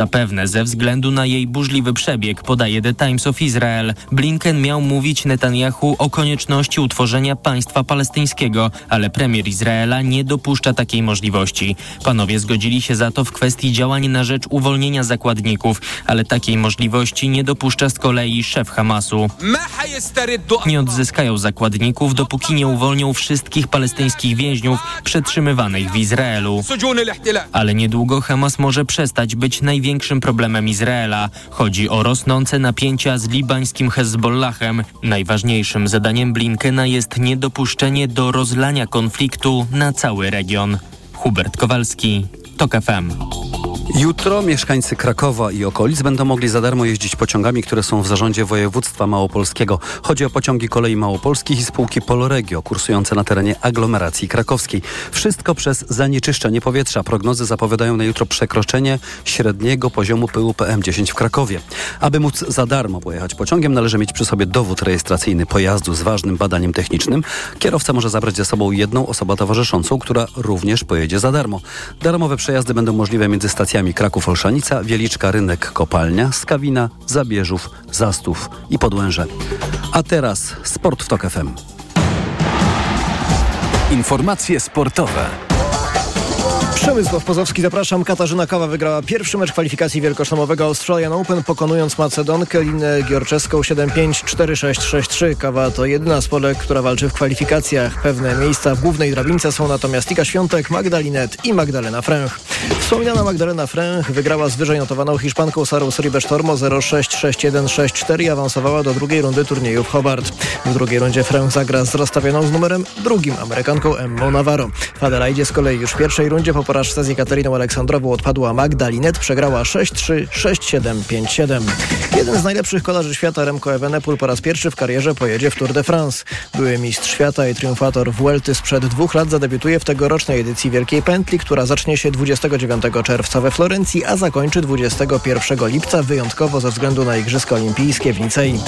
Zapewne ze względu na jej burzliwy przebieg, podaje The Times of Israel. Blinken miał mówić Netanyahu o konieczności utworzenia państwa palestyńskiego, ale premier Izraela nie dopuszcza takiej możliwości. Panowie zgodzili się za to w kwestii działań na rzecz uwolnienia zakładników, ale takiej możliwości nie dopuszcza z kolei szef Hamasu. Nie odzyskają zakładników, dopóki nie uwolnią wszystkich palestyńskich więźniów przetrzymywanych w Izraelu. Ale niedługo Hamas może przestać być największym problemem Izraela. Chodzi o rosnące napięcia z libańskim Hezbollahem. Najważniejszym zadaniem Blinkena jest niedopuszczenie do rozlania konfliktu na cały region. Hubert Kowalski, TOK FM. Jutro mieszkańcy Krakowa i okolic będą mogli za darmo jeździć pociągami, które są w zarządzie województwa małopolskiego. Chodzi o pociągi kolei małopolskich i spółki Poloregio, kursujące na terenie aglomeracji krakowskiej. Wszystko przez zanieczyszczenie powietrza. Prognozy zapowiadają na jutro przekroczenie średniego poziomu pyłu PM10 w Krakowie. Aby móc za darmo pojechać pociągiem, należy mieć przy sobie dowód rejestracyjny pojazdu z ważnym badaniem technicznym. Kierowca może zabrać ze sobą jedną osobę towarzyszącą, która również pojedzie za darmo. Darmowe przejazdy będą możliwe między stacjami Kraków-Olszanica, Wieliczka, Rynek, Kopalnia, Skawina, Zabierzów, Zastów i Podłęże. A teraz Sport w TOK FM. Informacje sportowe. Przemysław Pozowski, zapraszam. Katarzyna Kawa wygrała pierwszy mecz kwalifikacji wielkoszlemowego Australian Open, pokonując Macedonkę Linę Giorczeską 7-5, 4-6, 6-3. Kawa to jedyna z Polek, która walczy w kwalifikacjach. Pewne miejsca w głównej drabince są natomiast Iga Świątek, Magdalinet i Magdalena Fręch. Wspominana Magdalena Fręch wygrała z wyżej notowaną Hiszpanką Sarą Sribesztormo 0-6, 6-1, 6-4 i awansowała do drugiej rundy turnieju w Hobart. W drugiej rundzie Fręch zagra z rozstawioną z numerem drugim Amerykanką Emmą Navarro. W Adelaidzie z kolei już w pierwszej rundzie po porażce z Jekateriną Aleksandrową odpadła Magdalinet, przegrała 6-3, 6-7, 5-7. Jeden z najlepszych kolarzy świata, Remco Evenepoel, po raz pierwszy w karierze pojedzie w Tour de France. Były mistrz świata i triumfator Vuelty sprzed dwóch lat zadebiutuje w tegorocznej edycji Wielkiej Pętli, która zacznie się 29 czerwca we Florencji, a zakończy 21 lipca wyjątkowo ze względu na Igrzyska Olimpijskie w Nicei.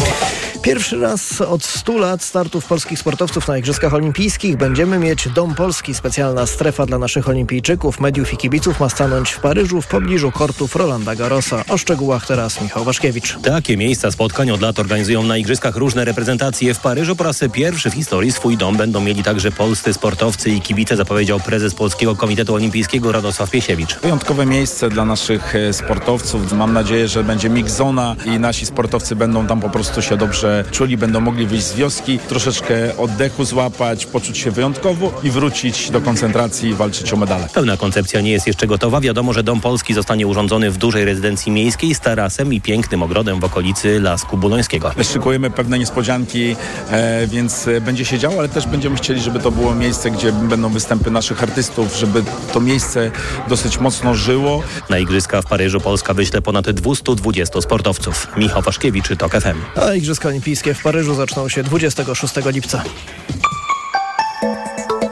Pierwszy raz od 100 lat startów polskich sportowców na Igrzyskach Olimpijskich będziemy mieć Dom Polski, specjalna strefa dla naszych olimpijczyków, mediów i kibiców ma stanąć w Paryżu w pobliżu kortów Rolanda Garrosa. O szczegółach teraz Michał Waszkiewicz. Takie miejsca spotkań od lat organizują na Igrzyskach różne reprezentacje. W Paryżu po raz pierwszy w historii swój dom będą mieli także polscy sportowcy i kibice, zapowiedział prezes Polskiego Komitetu Olimpijskiego Radosław Piesiewicz. Wyjątkowe miejsce dla naszych e, sportowców. Mam nadzieję, że będzie mix zona i nasi sportowcy będą tam po prostu się dobrze czuli, będą mogli wyjść z wioski, troszeczkę oddechu złapać, poczuć się wyjątkowo i wrócić do koncentracji i walczyć o medale. Pełna koncepcja nie jest jeszcze gotowa. Wiadomo, że Dom Polski zostanie urządzony w dużej rezydencji miejskiej z tarasem i pięknym ogrodem w okolicy Lasku Bulońskiego. Szykujemy pewne niespodzianki, e, więc będzie się działo, ale też będziemy chcieli, żeby to było miejsce, gdzie będą występy naszych artystów, żeby to miejsce dosyć mocno żyło. Na Igrzyska w Paryżu Polska wyśle ponad 220 sportowców. Michał Waszkiewicz, TOK FM. A Igrzyska Olimpijskie w Paryżu zaczną się 26 lipca.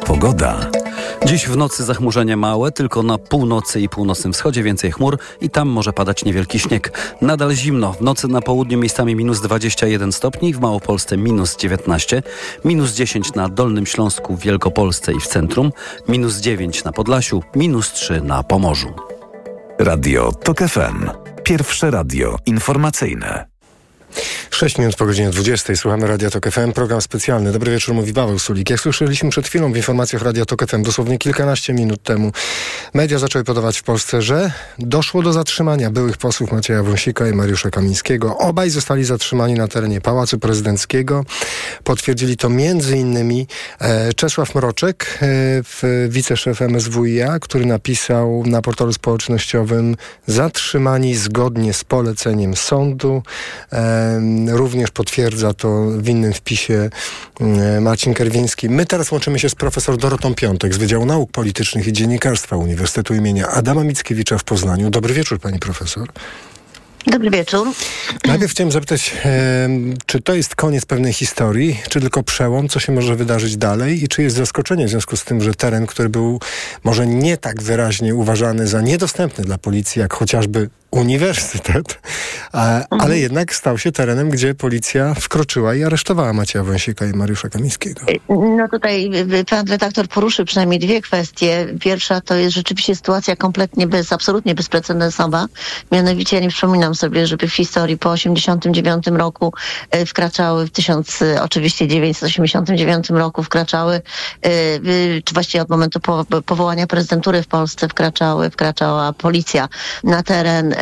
Pogoda. Dziś w nocy zachmurzenie małe, tylko na północy i północnym wschodzie więcej chmur i tam może padać niewielki śnieg. Nadal zimno. W nocy na południu miejscami minus 21 stopni, w Małopolsce minus 19, minus 10 na Dolnym Śląsku, Wielkopolsce i w centrum, minus 9 na Podlasiu, minus 3 na Pomorzu. Radio TOK FM. Pierwsze radio informacyjne. 6 minut po godzinie 20. Słuchamy Radia Tok FM. Program specjalny. Dobry wieczór, mówi Paweł Sulik. Jak słyszeliśmy przed chwilą w informacjach Radia Tok FM, dosłownie kilkanaście minut temu, media zaczęły podawać w Polsce, że doszło do zatrzymania byłych posłów Macieja Wąsika i Mariusza Kamińskiego. Obaj zostali zatrzymani na terenie Pałacu Prezydenckiego. Potwierdzili to innymi e, Czesław Mroczek, e, wiceszef MSWiA, który napisał na portalu społecznościowym zatrzymani zgodnie z poleceniem sądu. Również potwierdza to w innym wpisie Marcin Kerwiński. My teraz łączymy się z profesor Dorotą Piątek z Wydziału Nauk Politycznych i Dziennikarstwa Uniwersytetu imienia Adama Mickiewicza w Poznaniu. Dobry wieczór, pani profesor. Dobry wieczór. Najpierw chciałem zapytać, czy to jest koniec pewnej historii, czy tylko przełom, co się może wydarzyć dalej i czy jest zaskoczenie w związku z tym, że teren, który był może nie tak wyraźnie uważany za niedostępny dla policji, jak chociażby uniwersytet, ale mhm. jednak stał się terenem, gdzie policja wkroczyła i aresztowała Macieja Wąsika i Mariusza Kamińskiego. No tutaj pan redaktor poruszył przynajmniej dwie kwestie. Pierwsza to jest rzeczywiście sytuacja kompletnie bez, absolutnie bezprecedensowa. Mianowicie ja nie przypominam sobie, żeby w historii po 89 roku e, wkraczały, w 1000, oczywiście 989 roku wkraczały, czy właściwie od momentu powołania prezydentury w Polsce wkraczały, wkraczała policja na teren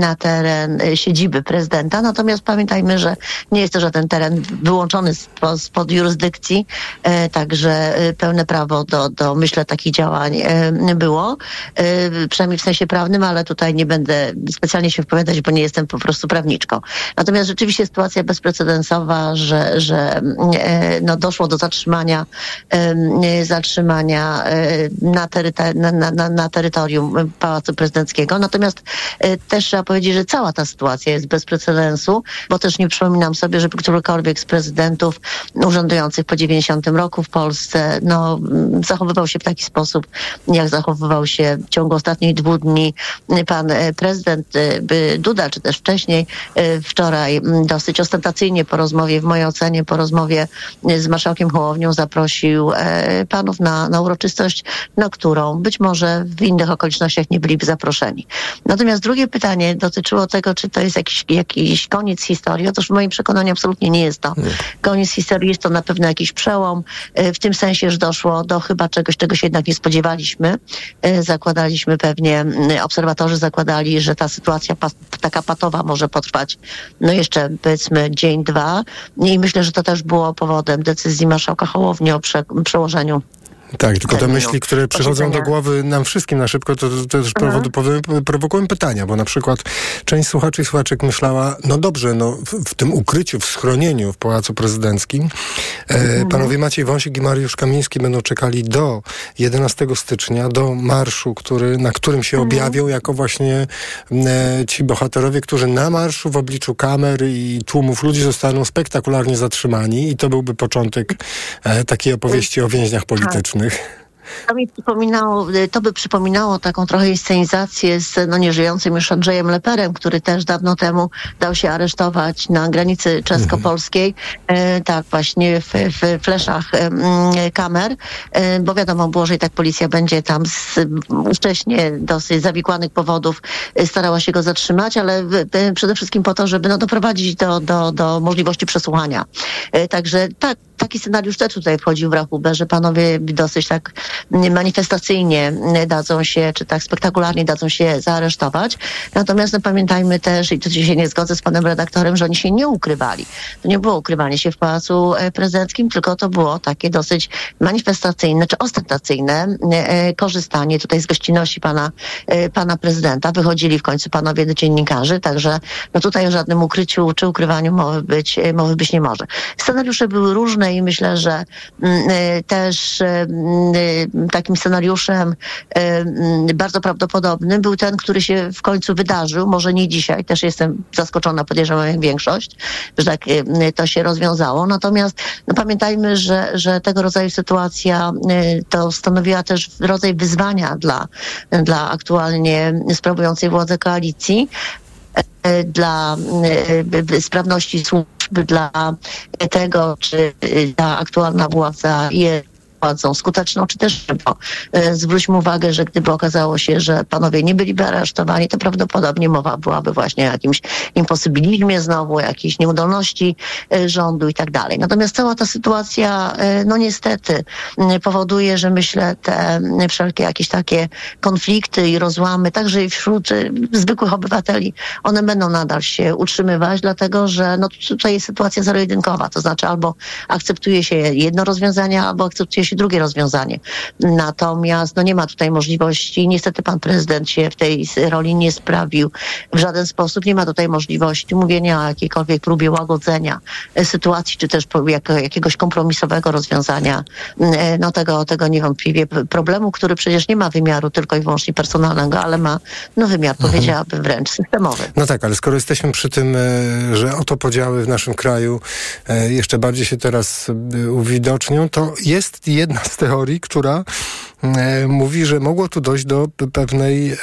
na teren e, siedziby prezydenta. Natomiast pamiętajmy, że nie jest to żaden teren wyłączony spod, jurysdykcji, e, także e, pełne prawo do, do myślę, takich działań było, przynajmniej w sensie prawnym, ale tutaj nie będę specjalnie się wypowiadać, bo nie jestem po prostu prawniczką. Natomiast rzeczywiście sytuacja bezprecedensowa, że, że no, doszło do zatrzymania, zatrzymania na, teryta, na, na, na terytorium Pałacu Prezydenckiego. Natomiast też trzeba powiedzieć, że cała ta sytuacja jest bez precedensu, bo też nie przypominam sobie, żeby którykolwiek z prezydentów urzędujących po 90 roku w Polsce no, zachowywał się w taki sposób, jak zachowywał się w ciągu ostatnich dwóch dni pan e, prezydent e, Duda, czy też wcześniej, e, wczoraj dosyć ostentacyjnie po rozmowie, w mojej ocenie, po rozmowie z marszałkiem Hołownią zaprosił panów na, na uroczystość, na którą być może w innych okolicznościach nie byliby zaproszeni. Natomiast drugie pytanie dotyczyło tego, czy to jest jakiś, jakiś koniec historii. Otóż w moim przekonaniu absolutnie nie jest to. Koniec historii jest to na pewno jakiś przełom, e, w tym sensie, że doszło do chyba czegoś, czego się jednak nie spodziewaliśmy. E, zakładaliśmy pewnie, obserwatorzy zakładali, że ta sytuacja taka patowa może potrwać no jeszcze powiedzmy dzień, dwa. I myślę, że to też było powodem decyzji marszałka Hołowni o prze, przełożeniu tak, tylko te myśli, które przychodzą do głowy nam wszystkim na szybko, to, to też mhm. prowokują pytania, bo na przykład część słuchaczy i słuchaczek myślała, no dobrze, no w, w tym ukryciu, w schronieniu w Pałacu Prezydenckim e, mhm. panowie Maciej Wąsik i Mariusz Kamiński będą czekali do 11 stycznia, do marszu, który, na którym się mhm. objawią jako właśnie e, ci bohaterowie, którzy na marszu w obliczu kamer i tłumów ludzi zostaną spektakularnie zatrzymani i to byłby początek e, takiej opowieści o więźniach politycznych. Nick. To mi przypominało, to by przypominało taką trochę inscenizację z no, nieżyjącym już Andrzejem Leperem, który też dawno temu dał się aresztować na granicy czesko-polskiej, e, tak właśnie w, w fleszach e, kamer, e, bo wiadomo było, że i tak policja będzie tam z wcześniej dosyć zawikłanych powodów e, starała się go zatrzymać, ale w, przede wszystkim po to, żeby no, doprowadzić do, do, do możliwości przesłuchania. E, także tak, taki scenariusz też tutaj wchodził w rachubę, że panowie dosyć tak manifestacyjnie dadzą się, czy tak spektakularnie dadzą się zaaresztować. Natomiast no, pamiętajmy też, i tu się nie zgodzę z panem redaktorem, że oni się nie ukrywali. To nie było ukrywanie się w Pałacu e, Prezydenckim, tylko to było takie dosyć manifestacyjne, czy ostentacyjne e, korzystanie tutaj z gościnności pana, e, pana prezydenta. Wychodzili w końcu panowie dziennikarzy, także no tutaj o żadnym ukryciu czy ukrywaniu mowy być, mowy być nie może. Scenariusze były różne i myślę, że mm, też y, takim scenariuszem mm, bardzo prawdopodobnym był ten, który się w końcu wydarzył. Może nie dzisiaj, też jestem zaskoczona, podejrzewam jak większość, że tak to się rozwiązało. Natomiast no, pamiętajmy, że, że tego rodzaju sytuacja to stanowiła też rodzaj wyzwania dla, dla aktualnie sprawującej władzę koalicji, dla sprawności służb dla tego, czy ta aktualna władza jest władzą skuteczną, czy też. Bo e, zwróćmy uwagę, że gdyby okazało się, że panowie nie byliby aresztowani, to prawdopodobnie mowa byłaby właśnie o jakimś imposybilizmie znowu, jakiejś nieudolności e, rządu i tak dalej. Natomiast cała ta sytuacja, e, no niestety, powoduje, że myślę, te wszelkie jakieś takie konflikty i rozłamy, także i wśród zwykłych obywateli, one będą nadal się utrzymywać, dlatego że no, tutaj jest sytuacja zero-jedynkowa, to znaczy albo akceptuje się jedno rozwiązanie, albo akceptuje się drugie rozwiązanie. Natomiast no nie ma tutaj możliwości, niestety pan prezydent się w tej roli nie sprawił w żaden sposób. Nie ma tutaj możliwości mówienia o jakiejkolwiek próbie łagodzenia e, sytuacji, czy też jakiegoś kompromisowego rozwiązania e, no tego, tego niewątpliwie problemu, który przecież nie ma wymiaru tylko i wyłącznie personalnego, ale ma no wymiar, mhm. powiedziałabym wręcz systemowy. No tak, ale skoro jesteśmy przy tym, e, że oto podziały w naszym kraju jeszcze bardziej się teraz uwidocznią, to jest jedna z teorii, która e, mówi, że mogło tu dojść do pewnej e,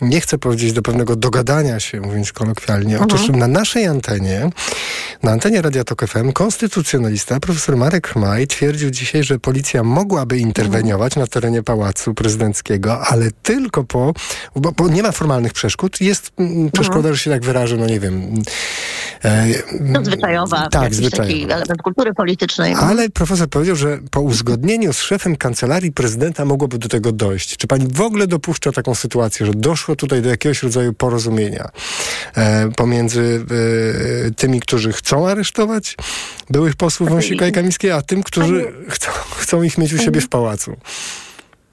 nie chcę powiedzieć do pewnego dogadania się, mówiąc kolokwialnie. Otóż Mhm. na naszej antenie, na antenie Radia Tok FM, konstytucjonalista profesor Marek Chmaj twierdził dzisiaj, że policja mogłaby interweniować na terenie Pałacu Prezydenckiego, ale tylko po, bo, bo nie ma formalnych przeszkód. Jest mm, przeszkoda, że się tak wyrażę, no nie wiem. E, To zwyczajowa, Tak, zwyczajowa. taki element kultury politycznej. Ale profesor powiedział, że po uzgodnieniu z szefem kancelarii prezydenta mogłoby do tego dojść. Czy pani w ogóle dopuszcza taką sytuację, że doszło tutaj do jakiegoś rodzaju porozumienia e, pomiędzy e, tymi, którzy chcą aresztować byłych posłów Wąsika i Kamińskiego, a tym, którzy chcą, chcą ich mieć u siebie w pałacu?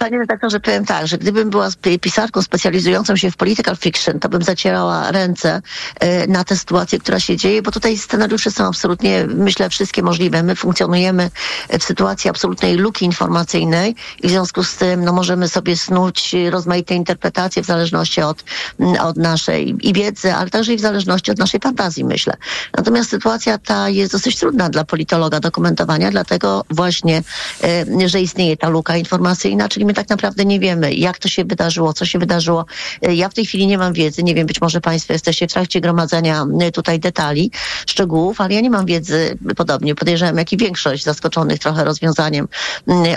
Panie redaktorze, powiem tak, że gdybym była pisarką specjalizującą się w political fiction, to bym zacierała ręce e, na tę sytuację, która się dzieje, bo tutaj scenariusze są absolutnie, myślę, wszystkie możliwe. My funkcjonujemy w sytuacji absolutnej luki informacyjnej i w związku z tym no, możemy sobie snuć rozmaite interpretacje w zależności od, od naszej i wiedzy, ale także i w zależności od naszej fantazji, myślę. Natomiast sytuacja ta jest dosyć trudna dla politologa do komentowania, dlatego właśnie, e, że istnieje ta luka informacyjna, czyli my tak naprawdę nie wiemy, jak to się wydarzyło, co się wydarzyło. E, Ja w tej chwili nie mam wiedzy, nie wiem, być może Państwo jesteście w trakcie gromadzenia e, tutaj detali, szczegółów, ale ja nie mam wiedzy, podobnie podejrzewam, jak i większość zaskoczonych trochę rozwiązaniem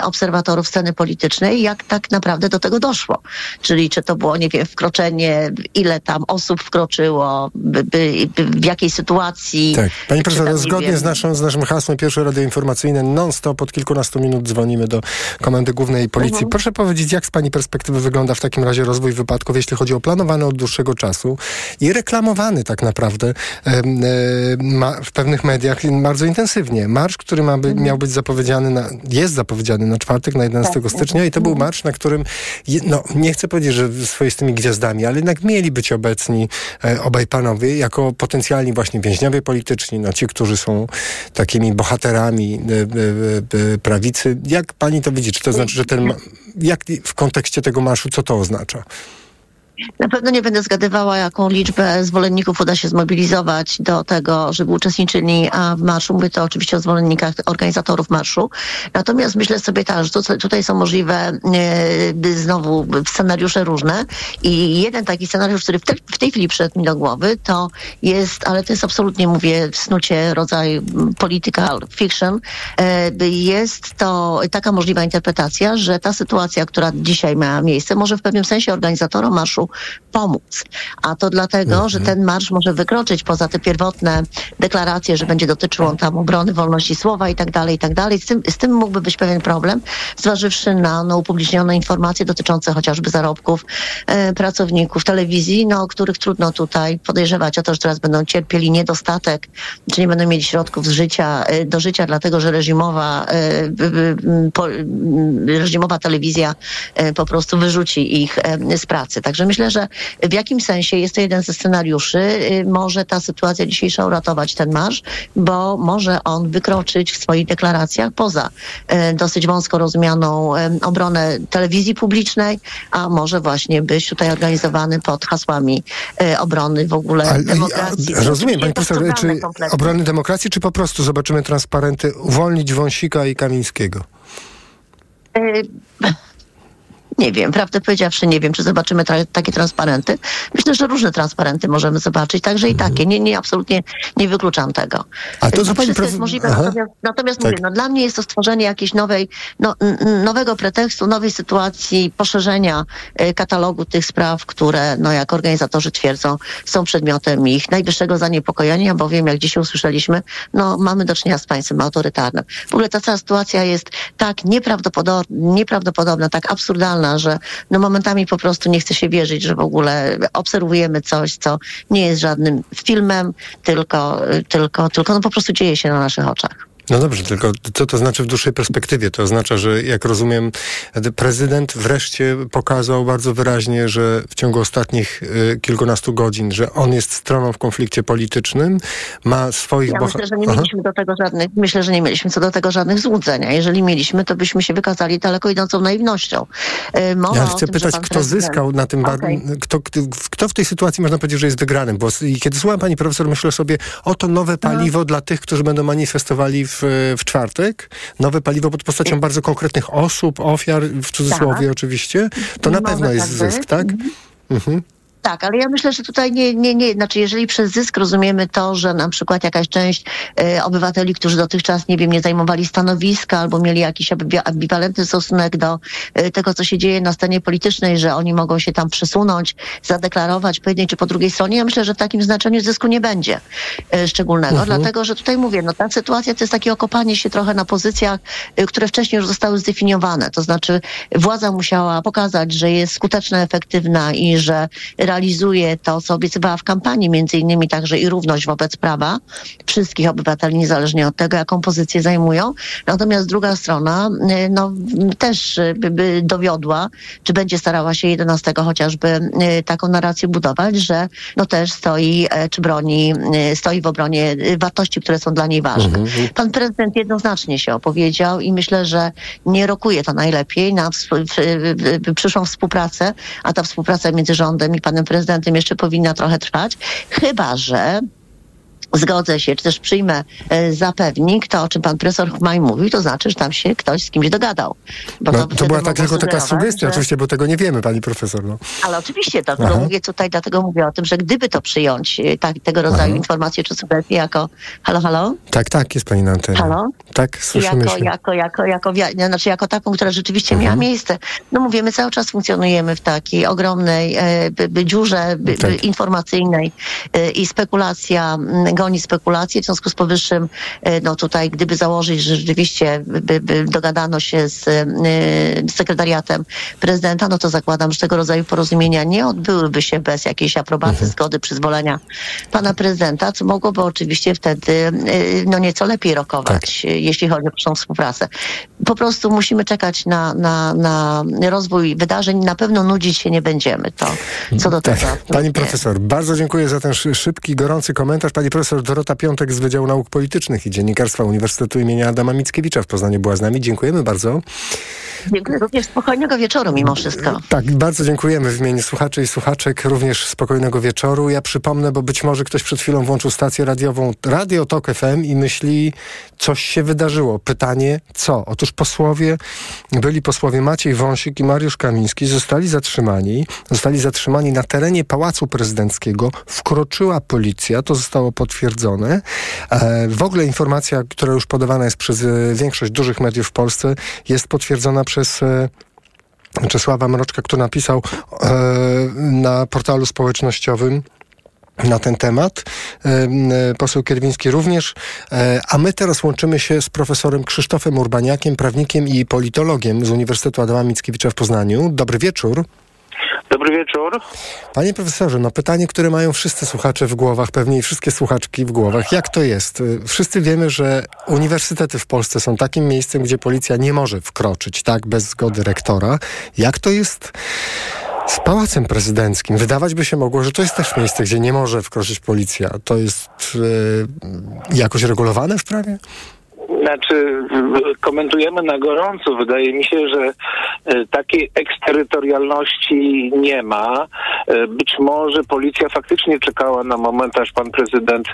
obserwatorów sceny politycznej, jak tak naprawdę do tego doszło. Czyli czy to było, nie wiem, wkroczenie, ile tam osób wkroczyło, by, by, by, w jakiej sytuacji. Tak. Pani profesor, tam, nie zgodnie wiem, z, naszą, z naszym hasłem pierwsze radio informacyjne non-stop od kilkunastu minut dzwonimy do Komendy Głównej Policji. Mhm. Proszę powiedzieć, jak z Pani perspektywy wygląda w takim razie rozwój wypadków, jeśli chodzi o planowany od dłuższego czasu i reklamowany tak naprawdę e, w pewnych mediach bardzo intensywnie. Marsz, który ma by, miał być zapowiedziany, na, jest zapowiedziany na czwartek, na 11 Tak. stycznia i to był marsz, na którym, no nie chcę powiedzieć, że swoistymi gwiazdami, ale jednak mieli być obecni e, obaj panowie jako potencjalni właśnie więźniowie polityczni, no ci, którzy są takimi bohaterami e, prawicy. Jak pani to widzi? Czy to znaczy, że ten, jak w kontekście tego marszu, co to oznacza? Na pewno nie będę zgadywała, jaką liczbę zwolenników uda się zmobilizować do tego, żeby uczestniczyli w marszu. Mówię to oczywiście o zwolennikach organizatorów marszu. Natomiast myślę sobie tak, że tu- tutaj są możliwe e, znowu scenariusze różne i jeden taki scenariusz, który w, te, w tej chwili przyszedł mi do głowy, to jest, ale to jest absolutnie, mówię, w snucie rodzaj political fiction, e, jest to taka możliwa interpretacja, że ta sytuacja, która dzisiaj miała miejsce, może w pewnym sensie organizatorom marszu pomóc. A to dlatego, że ten marsz może wykroczyć poza te pierwotne deklaracje, że będzie dotyczył on tam obrony wolności słowa i tak dalej, i tak dalej. Z tym, z tym mógłby być pewien problem, zważywszy na no, upublicznione informacje dotyczące chociażby zarobków e, pracowników telewizji, no, o których trudno tutaj podejrzewać o to, że teraz będą cierpieli niedostatek, czy nie będą mieli środków z życia, e, do życia, dlatego że reżimowa, e, po, reżimowa telewizja e, po prostu wyrzuci ich e, z pracy. Także myślę, że w jakimś sensie jest to jeden ze scenariuszy. Y, Może ta sytuacja dzisiejsza uratować ten marsz, bo może on wykroczyć w swoich deklaracjach poza e, dosyć wąsko rozumianą e, obronę telewizji publicznej, a może właśnie być tutaj organizowany pod hasłami obrony w ogóle Ale, demokracji. a, rozumiem, pani profesor, czy kompletnie. obrony demokracji, czy po prostu zobaczymy transparenty uwolnić Wąsika i Kamińskiego? Y, Nie wiem, prawdę powiedziawszy, nie wiem, czy zobaczymy tra- takie transparenty. Myślę, że różne transparenty możemy zobaczyć, także i takie. Nie, nie, absolutnie nie wykluczam tego. Mhm. A to, co pani prof- jest możliwe, Aha. natomiast, natomiast Tak. mówię, no, dla mnie jest to stworzenie jakiejś nowej, no, nowego pretekstu, nowej sytuacji, poszerzenia y, katalogu tych spraw, które, no, jak organizatorzy twierdzą, są przedmiotem ich najwyższego zaniepokojenia, bowiem, jak dzisiaj usłyszeliśmy, no, mamy do czynienia z państwem autorytarnym. W ogóle ta cała sytuacja jest tak nieprawdopodobna, nieprawdopodobna tak absurdalna, że no, momentami po prostu nie chce się wierzyć, że w ogóle obserwujemy coś, co nie jest żadnym filmem, tylko, tylko, tylko no, po prostu dzieje się na naszych oczach. No dobrze, tylko co to znaczy w dłuższej perspektywie? To oznacza, że jak rozumiem, prezydent wreszcie pokazał bardzo wyraźnie, że w ciągu ostatnich y, kilkunastu godzin, że on jest stroną w konflikcie politycznym, ma swoich Ja myślę, że nie Aha. mieliśmy do tego żadnych, myślę, że nie mieliśmy co do tego żadnych złudzeń, a jeżeli mieliśmy, to byśmy się wykazali daleko idącą naiwnością. Mowa Ja chcę tym, pytać, kto prezydent- zyskał na tym, bar- Okej. kto, kto, w tej sytuacji można powiedzieć, że jest wygranym, bo kiedy słucham pani profesor, myślę sobie, oto nowe paliwo dla tych, którzy będą manifestowali w, w czwartek, nowe paliwo pod postacią bardzo konkretnych osób, ofiar, w cudzysłowie Tak. oczywiście, to na pewno jest tak zysk, tak? Mhm. Tak, ale ja myślę, że tutaj nie, nie, nie, znaczy jeżeli przez zysk rozumiemy to, że na przykład jakaś część e, obywateli, którzy dotychczas, nie wiem, nie zajmowali stanowiska albo mieli jakiś ambi- ambiwalentny stosunek do e, tego, co się dzieje na scenie politycznej, że oni mogą się tam przesunąć, zadeklarować po jednej czy po drugiej stronie, ja myślę, że w takim znaczeniu zysku nie będzie e, szczególnego, dlatego, że tutaj mówię, no ta sytuacja to jest takie okopanie się trochę na pozycjach, które wcześniej już zostały zdefiniowane, to znaczy władza musiała pokazać, że jest skuteczna, efektywna i że realizuje to, co obiecywała w kampanii, między innymi także i równość wobec prawa wszystkich obywateli, niezależnie od tego, jaką pozycję zajmują. Natomiast druga strona y, no, też y, by, dowiodła, czy będzie starała się 11 chociażby y, taką narrację budować, że no też stoi, e, czy broni, stoi w obronie wartości, które są dla niej ważne. Pan prezydent jednoznacznie się opowiedział i myślę, że nie rokuje to najlepiej na w- w- w- przyszłą współpracę, a ta współpraca między rządem i panem prezydentem jeszcze powinna trochę trwać, chyba że zgodzę się, czy też przyjmę e, za pewnik to, o czym pan profesor Chmaj mówił, to znaczy, że tam się ktoś z kimś dogadał. No, to wtedy była tak tylko taka sugestia, że- oczywiście, bo tego nie wiemy, pani profesor. No. ale oczywiście, dlatego Aha. mówię tutaj, dlatego mówię o tym, że gdyby to przyjąć, e, tak, tego rodzaju informacje czy sugestie jako halo, halo, Tak, tak, jest pani na antenie. Halo? Tak, słyszymy jako, się. jako, jako, jako, wia- znaczy jako taką, która rzeczywiście Mhm. miała miejsce. No mówię, my cały czas funkcjonujemy w takiej ogromnej e, by, by dziurze by, Tak. informacyjnej e, i spekulacja m, goni spekulacje. W związku z powyższym, e, no tutaj gdyby założyć, że rzeczywiście by, by dogadano się z e, sekretariatem prezydenta, no to zakładam, że tego rodzaju porozumienia nie odbyłyby się bez jakiejś aprobaty, Mhm. zgody, przyzwolenia pana prezydenta, co mogłoby oczywiście wtedy e, no nieco lepiej rokować, Tak. jeśli chodzi o przyszłą współpracę. Po prostu musimy czekać na, na, na rozwój wydarzeń. Na pewno nudzić się nie będziemy. To co do Tak. tego. Pani profesor, bardzo dziękuję za ten szy- szybki, gorący komentarz. Pani profesor Dorota Piątek z Wydziału Nauk Politycznych i Dziennikarstwa Uniwersytetu imienia Adama Mickiewicza w Poznaniu była z nami. Dziękujemy bardzo. Dziękuję również spokojnego wieczoru mimo wszystko. Tak, bardzo dziękujemy w imieniu słuchaczy i słuchaczek. Również spokojnego wieczoru. Ja przypomnę, bo być może ktoś przed chwilą włączył stację radiową Radio Tok FM i myśli, coś się wydarzyło. Pytanie, co? Otóż posłowie, byli posłowie Maciej Wąsik i Mariusz Kamiński, zostali zatrzymani. Zostali zatrzymani na terenie Pałacu Prezydenckiego. Wkroczyła policja, to zostało potwierdzone. E, w ogóle informacja, która już podawana jest przez e, większość dużych mediów w Polsce, jest potwierdzona przez e, Czesława Mroczka, który napisał na portalu społecznościowym na ten temat. Poseł Kierwiński również. A my teraz łączymy się z profesorem Krzysztofem Urbaniakiem, prawnikiem i politologiem z Uniwersytetu Adama Mickiewicza w Poznaniu. Dobry wieczór. Dobry wieczór. Panie profesorze, no pytanie, które mają wszyscy słuchacze w głowach, pewnie i wszystkie słuchaczki w głowach. Jak to jest? Y, Wszyscy wiemy, że uniwersytety w Polsce są takim miejscem, gdzie policja nie może wkroczyć, tak, bez zgody rektora. Jak to jest z Pałacem Prezydenckim? Wydawać by się mogło, że to jest też miejsce, gdzie nie może wkroczyć policja. To jest y, jakoś regulowane w prawie? Znaczy, komentujemy na gorąco. Wydaje mi się, że e, takiej eksterytorialności nie ma. E, Być może policja faktycznie czekała na moment, aż pan prezydent,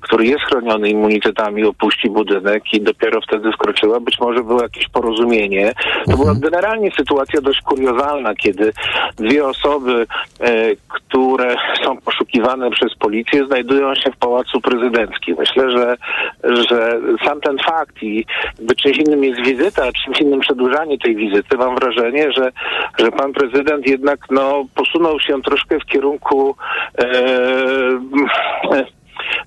który jest chroniony immunitetami, opuści budynek i dopiero wtedy wkroczyła. Być może było jakieś porozumienie. To była generalnie sytuacja dość kuriozalna, kiedy dwie osoby, e, które są poszukiwane przez policję, znajdują się w Pałacu Prezydenckim. Myślę, że, że sam ten fakt i jakby czymś innym jest wizyta, a czymś innym przedłużanie tej wizyty. Mam wrażenie, że, że pan prezydent jednak no, posunął się troszkę w kierunku e,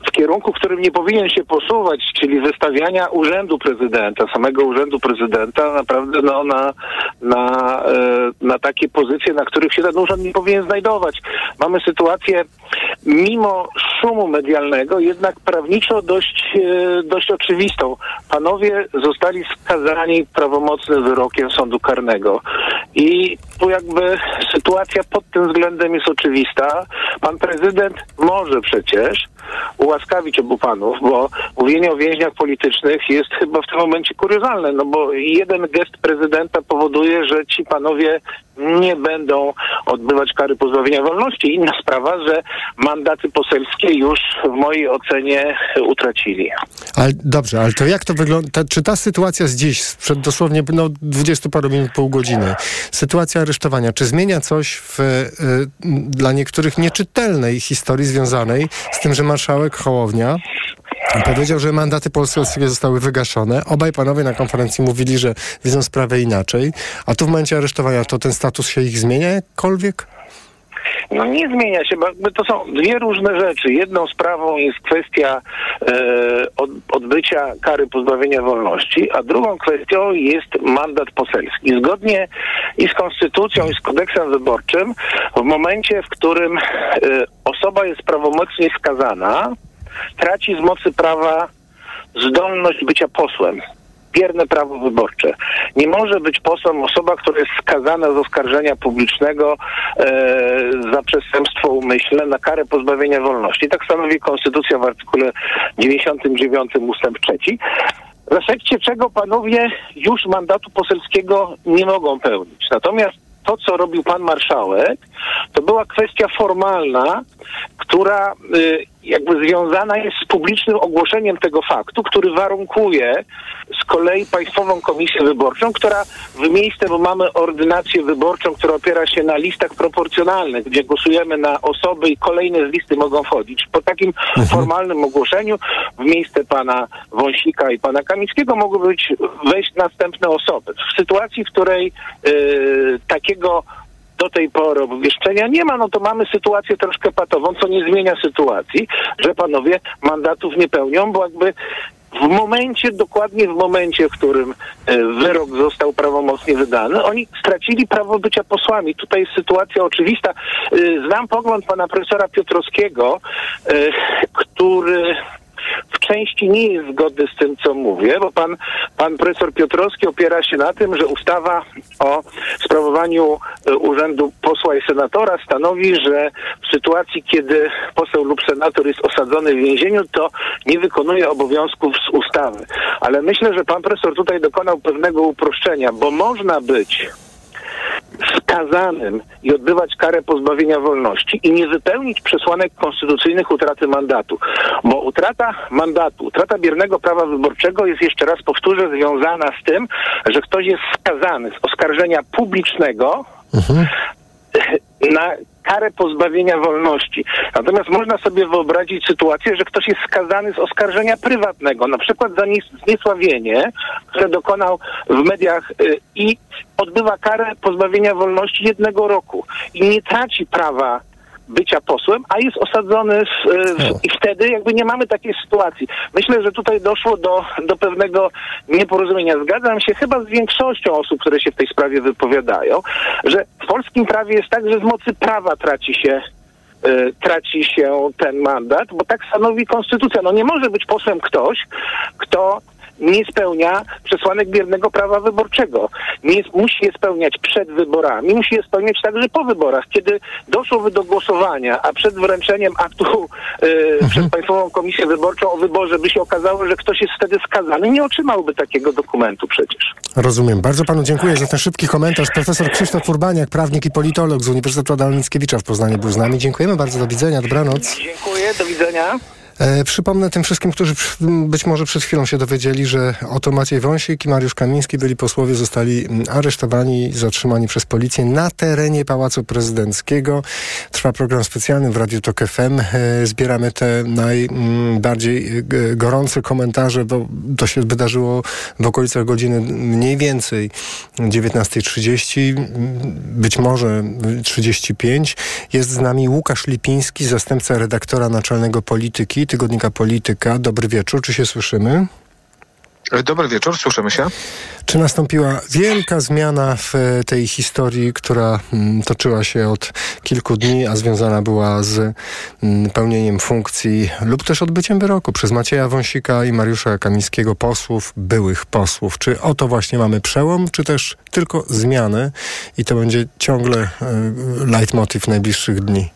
w kierunku, w którym nie powinien się posuwać, czyli wystawiania urzędu prezydenta, samego urzędu prezydenta naprawdę no, na, na, e, na takie pozycje, na których się ten urząd nie powinien znajdować. Mamy sytuację, mimo szumu medialnego, jednak prawniczo dość, e, dość oczywistą. Panowie zostali skazani prawomocnym wyrokiem sądu karnego. I tu jakby sytuacja pod tym względem jest oczywista. Pan prezydent może przecież ułaskawić obu panów, bo mówienie o więźniach politycznych jest chyba w tym momencie kuriozalne, no bo jeden gest prezydenta powoduje, że ci panowie nie będą odbywać kary pozbawienia wolności. Inna sprawa, że mandaty poselskie już w mojej ocenie utracili. Ale dobrze, ale to jak to wygląda? Czy ta sytuacja z dziś, sprzed dosłownie no, 20 paru minut, pół godziny, sytuacja aresztowania, czy zmienia coś w y, dla niektórych nieczytelnej historii związanej z tym, że marszałek Hołownia Powiedział, że mandaty polskie zostały wygaszone. Obaj panowie na konferencji mówili, że widzą sprawę inaczej. A tu w momencie aresztowania to ten status się ich zmienia jakkolwiek? No nie zmienia się, bo to są dwie różne rzeczy. Jedną sprawą jest kwestia e, od, odbycia kary pozbawienia wolności, a drugą kwestią jest mandat poselski. Zgodnie i z konstytucją, i z kodeksem wyborczym, w momencie, w którym e, osoba jest prawomocnie skazana, traci z mocy prawa zdolność bycia posłem bierne prawo wyborcze. Nie może być posłem osoba, która jest skazana z oskarżenia publicznego e, za przestępstwo umyślne na karę pozbawienia wolności. Tak stanowi Konstytucja w artykule 99 ustęp 3 w efekcie czego panowie już mandatu poselskiego nie mogą pełnić. Natomiast to, co robił pan marszałek, to była kwestia formalna, która y, jakby związana jest z publicznym ogłoszeniem tego faktu, który warunkuje z kolei Państwową Komisję Wyborczą, która w miejsce, bo mamy ordynację wyborczą, która opiera się na listach proporcjonalnych, gdzie głosujemy na osoby i kolejne z listy mogą wchodzić. Po takim mhm. formalnym ogłoszeniu w miejsce pana Wąsika i pana Kamickiego mogły być wejść następne osoby. W sytuacji, w której yy, takiego do tej pory obwieszczenia nie ma, no to mamy sytuację troszkę patową, co nie zmienia sytuacji, że panowie mandatów nie pełnią, bo jakby w momencie, dokładnie w momencie, w którym e, wyrok został prawomocnie wydany, oni stracili prawo bycia posłami. Tutaj jest sytuacja oczywista. E, znam pogląd pana profesora Piotrowskiego, e, który w części nie jest zgodny z tym, co mówię, bo pan, pan profesor Piotrowski opiera się na tym, że ustawa o sprawowaniu e, urzędu posła i senatora stanowi, że w sytuacji, kiedy poseł lub senator jest osadzony w więzieniu, to nie wykonuje obowiązków z ustawy. Ale myślę, że pan profesor tutaj dokonał pewnego uproszczenia, bo można być skazanym i odbywać karę pozbawienia wolności i nie wypełnić przesłanek konstytucyjnych utraty mandatu. Bo utrata mandatu, utrata biernego prawa wyborczego jest jeszcze raz powtórzę związana z tym, że ktoś jest skazany z oskarżenia publicznego mhm. na karę pozbawienia wolności. Natomiast można sobie wyobrazić sytuację, że ktoś jest skazany z oskarżenia prywatnego, na przykład za zniesławienie, które dokonał w mediach y, i odbywa karę pozbawienia wolności jednego roku i nie traci prawa bycia posłem, a jest osadzony w, w, i wtedy jakby nie mamy takiej sytuacji. Myślę, że tutaj doszło do, do pewnego nieporozumienia. Zgadzam się chyba z większością osób, które się w tej sprawie wypowiadają, że w polskim prawie jest tak, że z mocy prawa traci się y, traci się ten mandat, bo tak stanowi konstytucja. No nie może być posłem ktoś, kto nie spełnia przesłanek biernego prawa wyborczego. Nie, musi je spełniać przed wyborami, musi je spełniać także po wyborach. Kiedy doszłoby do głosowania, a przed wręczeniem aktu yy, mhm. przez Państwową Komisję Wyborczą o wyborze by się okazało, że ktoś jest wtedy skazany, nie otrzymałby takiego dokumentu przecież. Rozumiem. Bardzo panu dziękuję za ten szybki komentarz. Profesor Krzysztof Urbaniak, prawnik i politolog z Uniwersytetu Adama Mickiewicza w Poznaniu był z nami. Dziękujemy bardzo. Do widzenia. Dobranoc. Dziękuję. Do widzenia. E, przypomnę tym wszystkim, którzy być może przed chwilą się dowiedzieli, że oto Maciej Wąsik i Mariusz Kamiński, byli posłowie, zostali aresztowani, zatrzymani przez policję na terenie Pałacu Prezydenckiego. Trwa program specjalny w Radiu Tok FM. E, zbieramy te najbardziej e, gorące komentarze, bo to się wydarzyło w okolicach godziny mniej więcej 19.30, być może 35. Jest z nami Łukasz Lipiński, zastępca redaktora naczelnego polityki tygodnika Polityka. Dobry wieczór, czy się słyszymy? Dobry wieczór, słyszymy się. Czy nastąpiła wielka zmiana w tej historii, która mm, toczyła się od kilku dni, a związana była z mm, pełnieniem funkcji lub też odbyciem wyroku przez Macieja Wąsika i Mariusza Kamińskiego, posłów, byłych posłów? Czy oto właśnie mamy przełom, czy też tylko zmiany i to będzie ciągle y, leitmotiv najbliższych dni?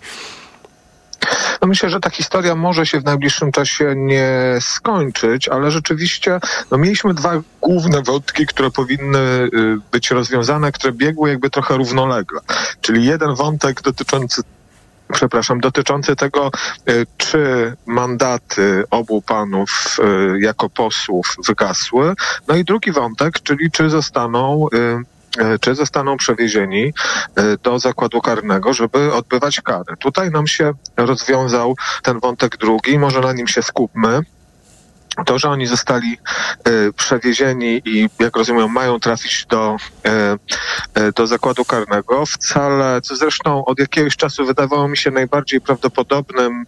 No myślę, że ta historia może się w najbliższym czasie nie skończyć, ale rzeczywiście no mieliśmy dwa główne wątki, które powinny y, być rozwiązane, które biegły jakby trochę równolegle. Czyli jeden wątek dotyczący przepraszam, dotyczący tego, y, czy mandaty obu panów y, jako posłów wygasły. No i drugi wątek, czyli czy zostaną czy zostaną przewiezieni do zakładu karnego, żeby odbywać karę. Tutaj nam się rozwiązał ten wątek drugi, może na nim się skupmy. To, że oni zostali e, przewiezieni i, jak rozumiem, mają trafić do, e, do zakładu karnego, wcale, co zresztą od jakiegoś czasu wydawało mi się najbardziej prawdopodobnym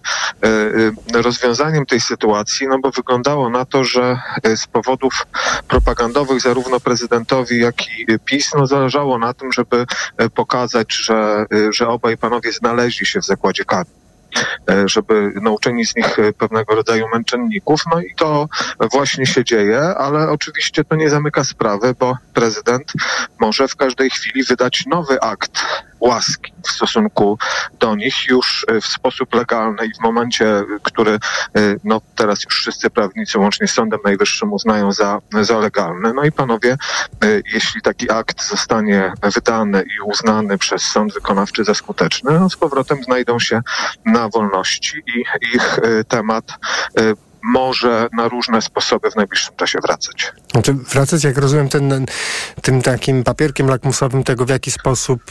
rozwiązaniem tej sytuacji, no bo wyglądało na to, że z powodów propagandowych zarówno prezydentowi, jak i PiS, no zależało na tym, żeby pokazać, że, że obaj panowie znaleźli się w zakładzie karnym. E, żeby no, uczynić z nich e, pewnego rodzaju męczenników. No i to właśnie się dzieje, ale oczywiście to nie zamyka sprawy, bo prezydent może w każdej chwili wydać nowy akt łaski w stosunku do nich już e, w sposób legalny i w momencie, który no, teraz już wszyscy prawnicy łącznie z Sądem Najwyższym uznają za, za legalny. No i panowie, jeśli taki akt zostanie wydany i uznany przez sąd wykonawczy za skuteczny, no z powrotem znajdą się na wolności i ich temat może na różne sposoby w najbliższym czasie wracać. Znaczy wracać, jak rozumiem, ten, tym takim papierkiem lakmusowym tego, w jaki sposób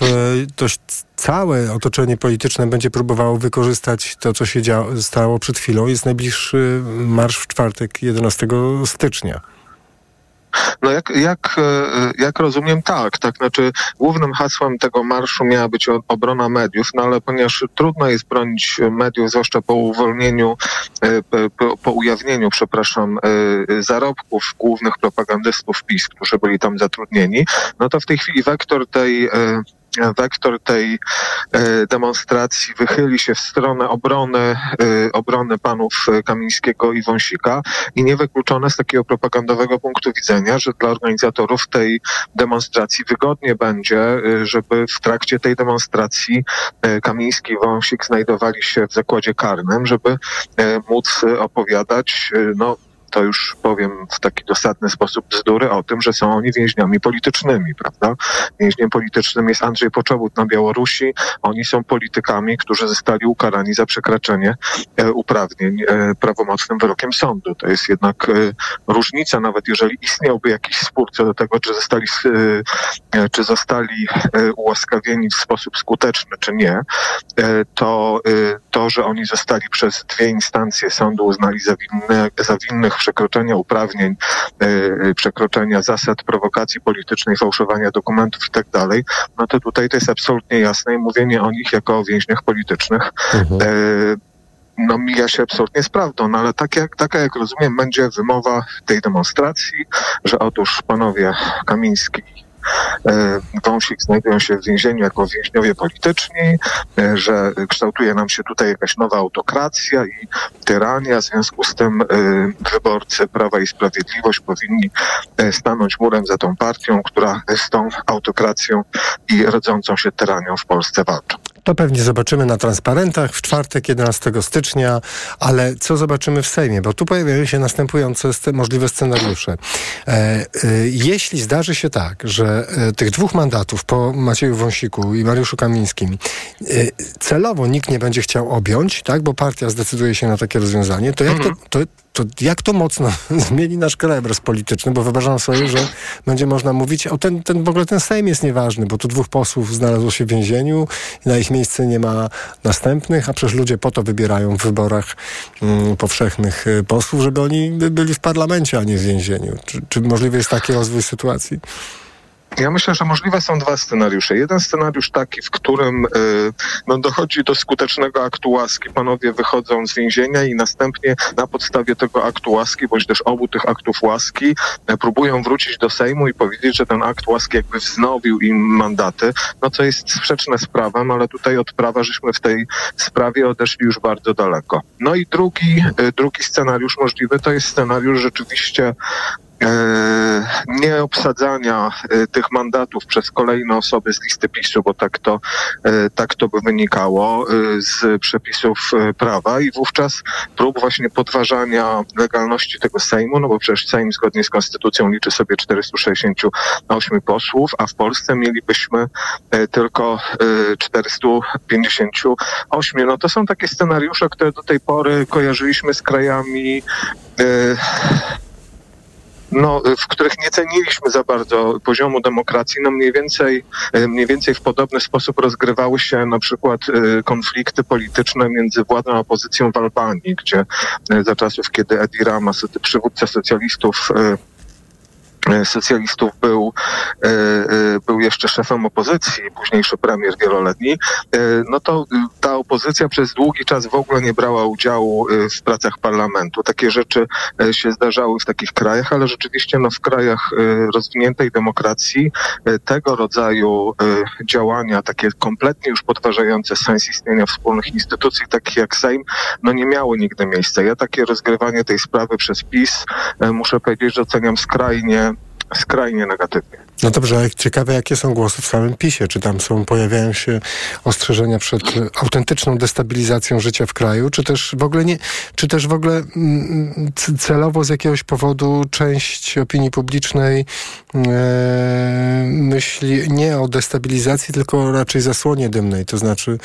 dość y, całe otoczenie polityczne będzie próbowało wykorzystać to, co się stało przed chwilą, jest najbliższy marsz w czwartek, 11 stycznia. No jak, jak, e, jak rozumiem, tak. Tak, znaczy głównym hasłem tego marszu miała być obrona mediów, no ale ponieważ trudno jest bronić mediów, zwłaszcza po uwolnieniu, e, po, po ujawnieniu, przepraszam, e, zarobków głównych propagandystów PiS, którzy byli tam zatrudnieni, no to w tej chwili wektor tej wektor tej e, demonstracji wychyli się w stronę obrony, e, obrony panów Kamińskiego i Wąsika i niewykluczone z takiego propagandowego punktu widzenia, że dla organizatorów tej demonstracji wygodnie będzie, e, żeby w trakcie tej demonstracji Kamiński i Wąsik znajdowali się w zakładzie karnym, żeby móc opowiadać no, to już powiem w taki dosadny sposób bzdury o tym, że są oni więźniami politycznymi, prawda? Więźniem politycznym jest Andrzej Poczobut na Białorusi. Oni są politykami, którzy zostali ukarani za przekraczanie e, uprawnień e, prawomocnym wyrokiem sądu. To jest jednak e, różnica, nawet jeżeli istniałby jakiś spór co do tego, czy zostali, czy zostali ułaskawieni w sposób skuteczny, czy nie, to to, że oni zostali przez dwie instancje sądu uznali za, winne, za winnych przekroczenia uprawnień, e, e, przekroczenia zasad prowokacji politycznej, fałszowania dokumentów i tak dalej, no to tutaj to jest absolutnie jasne i mówienie o nich jako o więźniach politycznych mhm. E, no mija się absolutnie z prawdą, no ale tak jak, taka jak rozumiem będzie wymowa tej demonstracji, że otóż panowie Kamiński Wąsik znajdują się w więzieniu jako więźniowie polityczni, e, że kształtuje nam się tutaj jakaś nowa autokracja i tyrania. W związku z tym e, wyborcy Prawa i Sprawiedliwość powinni stanąć murem za tą partią, która z tą autokracją i rodzącą się tyranią w Polsce walczy. To pewnie zobaczymy na transparentach w czwartek 11 stycznia, ale co zobaczymy w Sejmie? Bo tu pojawiają się następujące możliwe scenariusze. E, e, jeśli zdarzy się tak, że e, tych dwóch mandatów po Macieju Wąsiku i Mariuszu Kamińskim celowo nikt nie będzie chciał objąć, tak, bo partia zdecyduje się na takie rozwiązanie, to jak to, to, to jak to mocno zmieni nasz krajobraz polityczny, bo wyobrażam sobie, że będzie można mówić, o ten, ten w ogóle ten Sejm jest nieważny, bo tu dwóch posłów znalazło się w więzieniu na ich miejsce nie ma następnych, a przecież ludzie po to wybierają w wyborach mm, powszechnych y, posłów, żeby oni byli w parlamencie, a nie w więzieniu. Czy, czy możliwy jest taki rozwój sytuacji? Ja myślę, że możliwe są dwa scenariusze. Jeden scenariusz taki, w którym y, no, dochodzi do skutecznego aktu łaski. Panowie wychodzą z więzienia i następnie na podstawie tego aktu łaski, bądź też obu tych aktów łaski, y, próbują wrócić do Sejmu i powiedzieć, że ten akt łaski jakby wznowił im mandaty, no co jest sprzeczne z prawem, ale tutaj od prawa żeśmy w tej sprawie odeszli już bardzo daleko. No i drugi, y, drugi scenariusz możliwy to jest scenariusz rzeczywiście E, nie obsadzania e, tych mandatów przez kolejne osoby z listy PiSu, bo tak to, e, tak to by wynikało z przepisów prawa i wówczas prób właśnie podważania legalności tego Sejmu, no bo przecież Sejm zgodnie z konstytucją liczy sobie 468 posłów, a w Polsce mielibyśmy tylko 458. No to są takie scenariusze, które do tej pory kojarzyliśmy z krajami no, w których nie ceniliśmy za bardzo poziomu demokracji, no mniej więcej, mniej więcej w podobny sposób rozgrywały się na przykład konflikty polityczne między władzą a opozycją w Albanii, gdzie za czasów, kiedy Edi Rama, przywódca socjalistów, E, socjalistów był, e, e, był jeszcze szefem opozycji, późniejszy premier wieloletni, no to ta opozycja przez długi czas w ogóle nie brała udziału w pracach parlamentu. Takie rzeczy się zdarzały w takich krajach, ale rzeczywiście no, w krajach rozwiniętej demokracji tego rodzaju działania, takie kompletnie już podważające sens istnienia wspólnych instytucji, takich jak Sejm, no nie miały nigdy miejsca. Ja takie rozgrywanie tej sprawy przez PiS muszę powiedzieć, że oceniam skrajnie skrajnie negatywnie. No dobrze, ale ciekawe jakie są głosy w samym PiSie. Czy tam są, pojawiają się ostrzeżenia przed autentyczną destabilizacją życia w kraju, czy też w ogóle nie, czy też w ogóle mm, celowo z jakiegoś powodu część opinii publicznej e, myśli nie o destabilizacji, tylko raczej zasłonie dymnej. To znaczy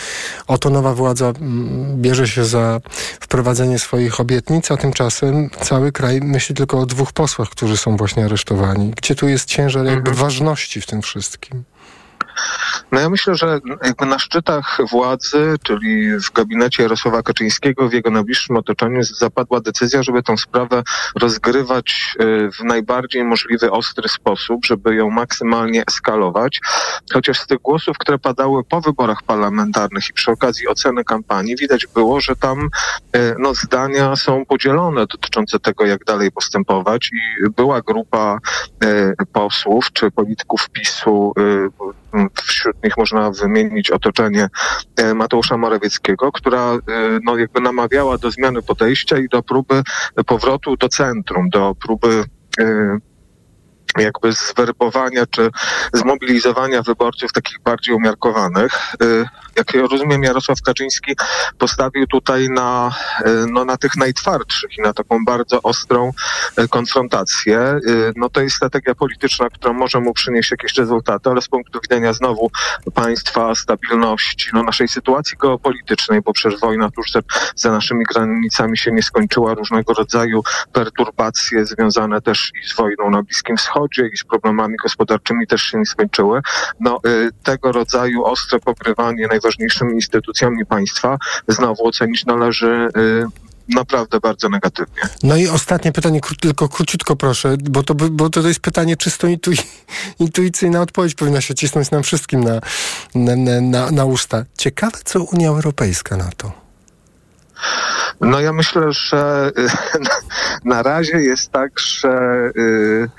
oto nowa władza mm, bierze się za wprowadzenie swoich obietnic, a tymczasem cały kraj myśli tylko o dwóch posłach, którzy są właśnie aresztowani. Gdzie tu jest ciężar jakby mhm ważności w tym wszystkim? No ja myślę, że jakby na szczytach władzy, czyli w gabinecie Jarosława Kaczyńskiego, w jego najbliższym otoczeniu zapadła decyzja, żeby tę sprawę rozgrywać y, w najbardziej możliwy ostry sposób, żeby ją maksymalnie eskalować. Chociaż z tych głosów, które padały po wyborach parlamentarnych i przy okazji oceny kampanii, widać było, że tam y, no, zdania są podzielone dotyczące tego, jak dalej postępować i była grupa y, posłów czy polityków PiSu wśród nich można wymienić otoczenie e, Mateusza Morawieckiego, która e, no, jakby namawiała do zmiany podejścia i do próby powrotu do centrum, do próby e, jakby zwerbowania czy zmobilizowania wyborców takich bardziej umiarkowanych. Jak ja rozumiem, Jarosław Kaczyński postawił tutaj na, y, no, na tych najtwardszych i na taką bardzo ostrą y, konfrontację. No to jest strategia polityczna, która może mu przynieść jakieś rezultaty, ale z punktu widzenia znowu państwa, stabilności, no naszej sytuacji geopolitycznej, bo przecież wojna tuż za, naszymi granicami się nie skończyła, różnego rodzaju perturbacje związane też i z wojną na Bliskim Wschodzie, i z problemami gospodarczymi też się nie skończyły. No, tego rodzaju ostre pokrywanie najważniejszymi instytucjami państwa znowu ocenić należy y, naprawdę bardzo negatywnie. No i ostatnie pytanie, tylko króciutko proszę, bo to, bo to jest pytanie czysto intu, intuicyjna odpowiedź powinna się cisnąć nam wszystkim na, na, na, na usta. Ciekawe, co Unia Europejska na to. No ja myślę, że na razie jest tak, że Y,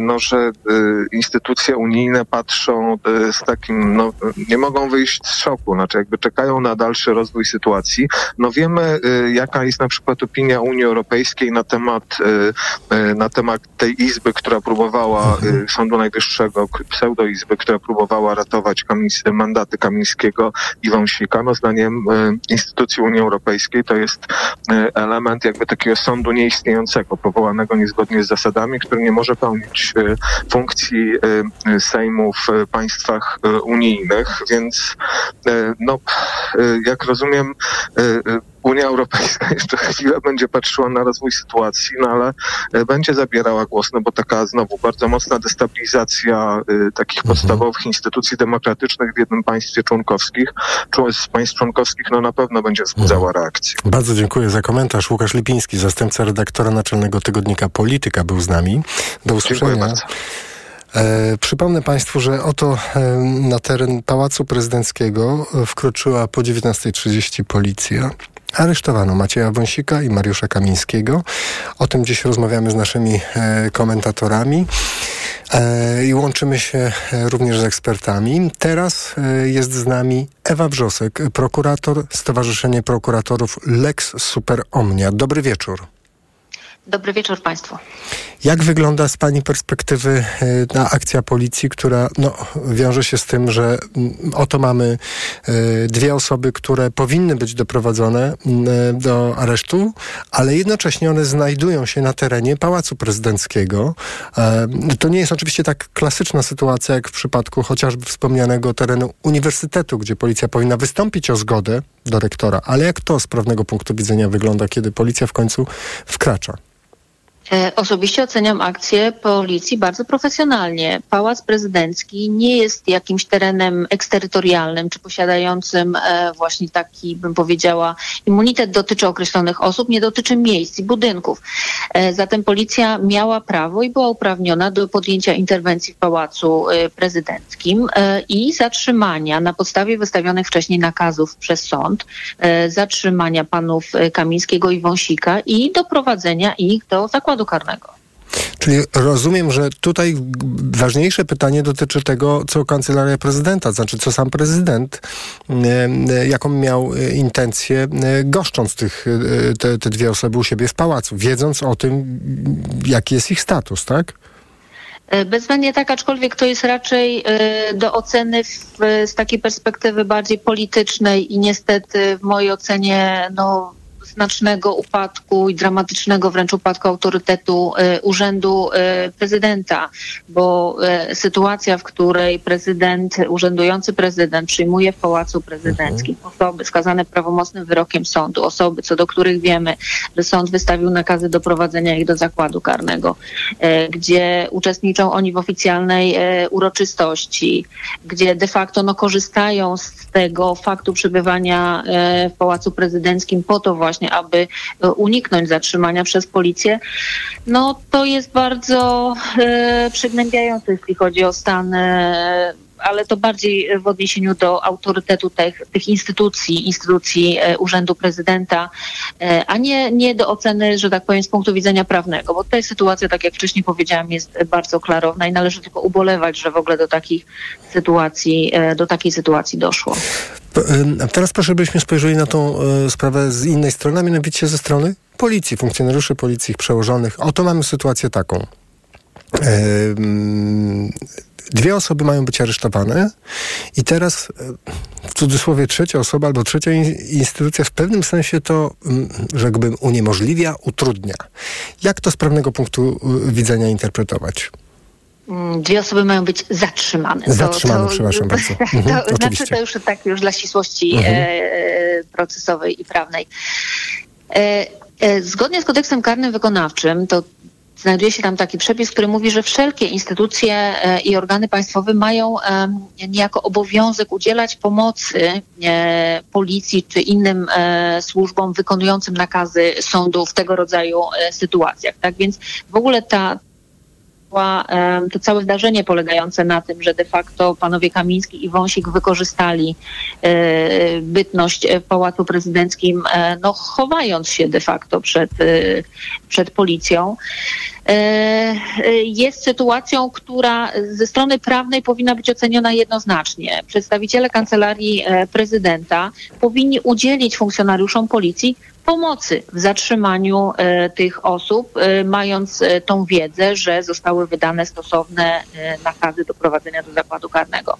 no, że y, instytucje unijne patrzą y, z takim, no, nie mogą wyjść z szoku, znaczy jakby czekają na dalszy rozwój sytuacji. No wiemy, jaka jest na przykład opinia Unii Europejskiej na temat, na temat tej izby, która próbowała, mhm. Sądu Najwyższego, pseudoizby, która próbowała ratować mandaty Kamińskiego i Wąsika. No zdaniem instytucji Unii Europejskiej to jest element jakby takiego sądu nieistniejącego, powołanego niezgodnie z zasadami, który nie może pełnić E, funkcji e, Sejmu w państwach e, unijnych, więc no, jak rozumiem, Unia Europejska jeszcze chwilę będzie patrzyła na rozwój sytuacji, no ale będzie zabierała głos, no bo taka znowu bardzo mocna destabilizacja y, takich mhm. podstawowych instytucji demokratycznych w jednym państwie członkowskich, z państw członkowskich, no na pewno będzie wzbudzała mhm. reakcję. Bardzo dziękuję za komentarz. Łukasz Lipiński, zastępca redaktora naczelnego tygodnika Polityka był z nami. Do usłyszenia. Dziękuję bardzo. E, przypomnę Państwu, że oto e, na teren Pałacu Prezydenckiego wkroczyła po 19.30 policja. Aresztowano Macieja Wąsika i Mariusza Kamińskiego. O tym dziś rozmawiamy z naszymi e, komentatorami e, i łączymy się e, również z ekspertami. Teraz jest z nami Ewa Brzosek, prokurator Stowarzyszenie Prokuratorów Lex Super Omnia. Dobry wieczór. Dobry wieczór Państwu. Jak wygląda z Pani perspektywy e, ta akcja policji, która no, wiąże się z tym, że mm, oto mamy e, dwie osoby, które powinny być doprowadzone mm, e, do aresztu, ale jednocześnie one znajdują się na terenie Pałacu Prezydenckiego. To nie jest oczywiście tak klasyczna sytuacja, jak w przypadku chociażby wspomnianego terenu uniwersytetu, gdzie policja powinna wystąpić o zgodę do rektora. Ale jak to z prawnego punktu widzenia wygląda, kiedy policja w końcu wkracza? E, osobiście oceniam akcję policji bardzo profesjonalnie. Pałac Prezydencki nie jest jakimś terenem eksterytorialnym, czy posiadającym e, właśnie taki, bym powiedziała, immunitet dotyczy określonych osób, nie dotyczy miejsc i budynków. E, zatem policja miała prawo i była uprawniona do podjęcia interwencji w Pałacu Prezydenckim i zatrzymania na podstawie wystawionych wcześniej nakazów przez sąd, zatrzymania panów Kamińskiego i Wąsika i doprowadzenia ich do zakładu karnego. Czyli rozumiem, że tutaj ważniejsze pytanie dotyczy tego, co kancelaria prezydenta, znaczy co sam prezydent, jaką miał e, intencję e, goszcząc tych, e, te, te dwie osoby u siebie w pałacu, wiedząc o tym, jaki jest ich status, tak? Bezwzględnie tak, aczkolwiek to jest raczej do oceny w, z takiej perspektywy bardziej politycznej i niestety w mojej ocenie no, znacznego upadku i dramatycznego wręcz upadku autorytetu e, urzędu e, prezydenta, bo e, sytuacja, w której prezydent, urzędujący prezydent przyjmuje w Pałacu Prezydenckim mhm. osoby skazane prawomocnym wyrokiem sądu, osoby, co do których wiemy, że sąd wystawił nakazy doprowadzenia ich do zakładu karnego, gdzie uczestniczą oni w oficjalnej uroczystości, gdzie de facto no, korzystają z tego faktu przebywania w Pałacu Prezydenckim po to właśnie, właśnie, aby e, uniknąć zatrzymania przez policję, no to jest bardzo e, przygnębiające, jeśli chodzi o stan e, ale to bardziej w odniesieniu do autorytetu tych, tych instytucji, instytucji e, Urzędu Prezydenta, e, a nie, nie do oceny, że tak powiem, z punktu widzenia prawnego, bo tutaj sytuacja, tak jak wcześniej powiedziałam, jest bardzo klarowna i należy tylko ubolewać, że w ogóle do takich sytuacji, do takiej sytuacji doszło. Teraz proszę, byśmy spojrzeli na tą sprawę z innej strony, a mianowicie ze strony policji, funkcjonariuszy policji, ich przełożonych. Oto mamy sytuację taką. Dwie osoby mają być aresztowane i teraz e, w cudzysłowie trzecia osoba albo trzecia instytucja w pewnym sensie to, mm, rzekłbym, uniemożliwia, utrudnia. Jak to z prawnego punktu e, widzenia interpretować? Mm, dwie osoby mają być zatrzymane. Zatrzymane, to, to, przepraszam bardzo. Mhm, to, znaczy to już tak już dla ścisłości mhm. e, procesowej i prawnej. E, e, zgodnie z kodeksem karnym wykonawczym, to znajduje się tam taki przepis, który mówi, że wszelkie instytucje e, i organy państwowe mają niejako obowiązek udzielać pomocy e, policji czy innym e, służbom wykonującym nakazy sądu w tego rodzaju sytuacjach. Tak więc w ogóle ta, to całe zdarzenie polegające na tym, że de facto panowie Kamiński i Wąsik wykorzystali bytność w Pałacu Prezydenckim, no chowając się de facto przed, przed policją. E, e, jest sytuacją, która ze strony prawnej powinna być oceniona jednoznacznie. Przedstawiciele kancelarii e, prezydenta powinni udzielić funkcjonariuszom policji pomocy w zatrzymaniu e, tych osób, e, mając e, tą wiedzę, że zostały wydane stosowne nakazy do prowadzenia do zakładu karnego.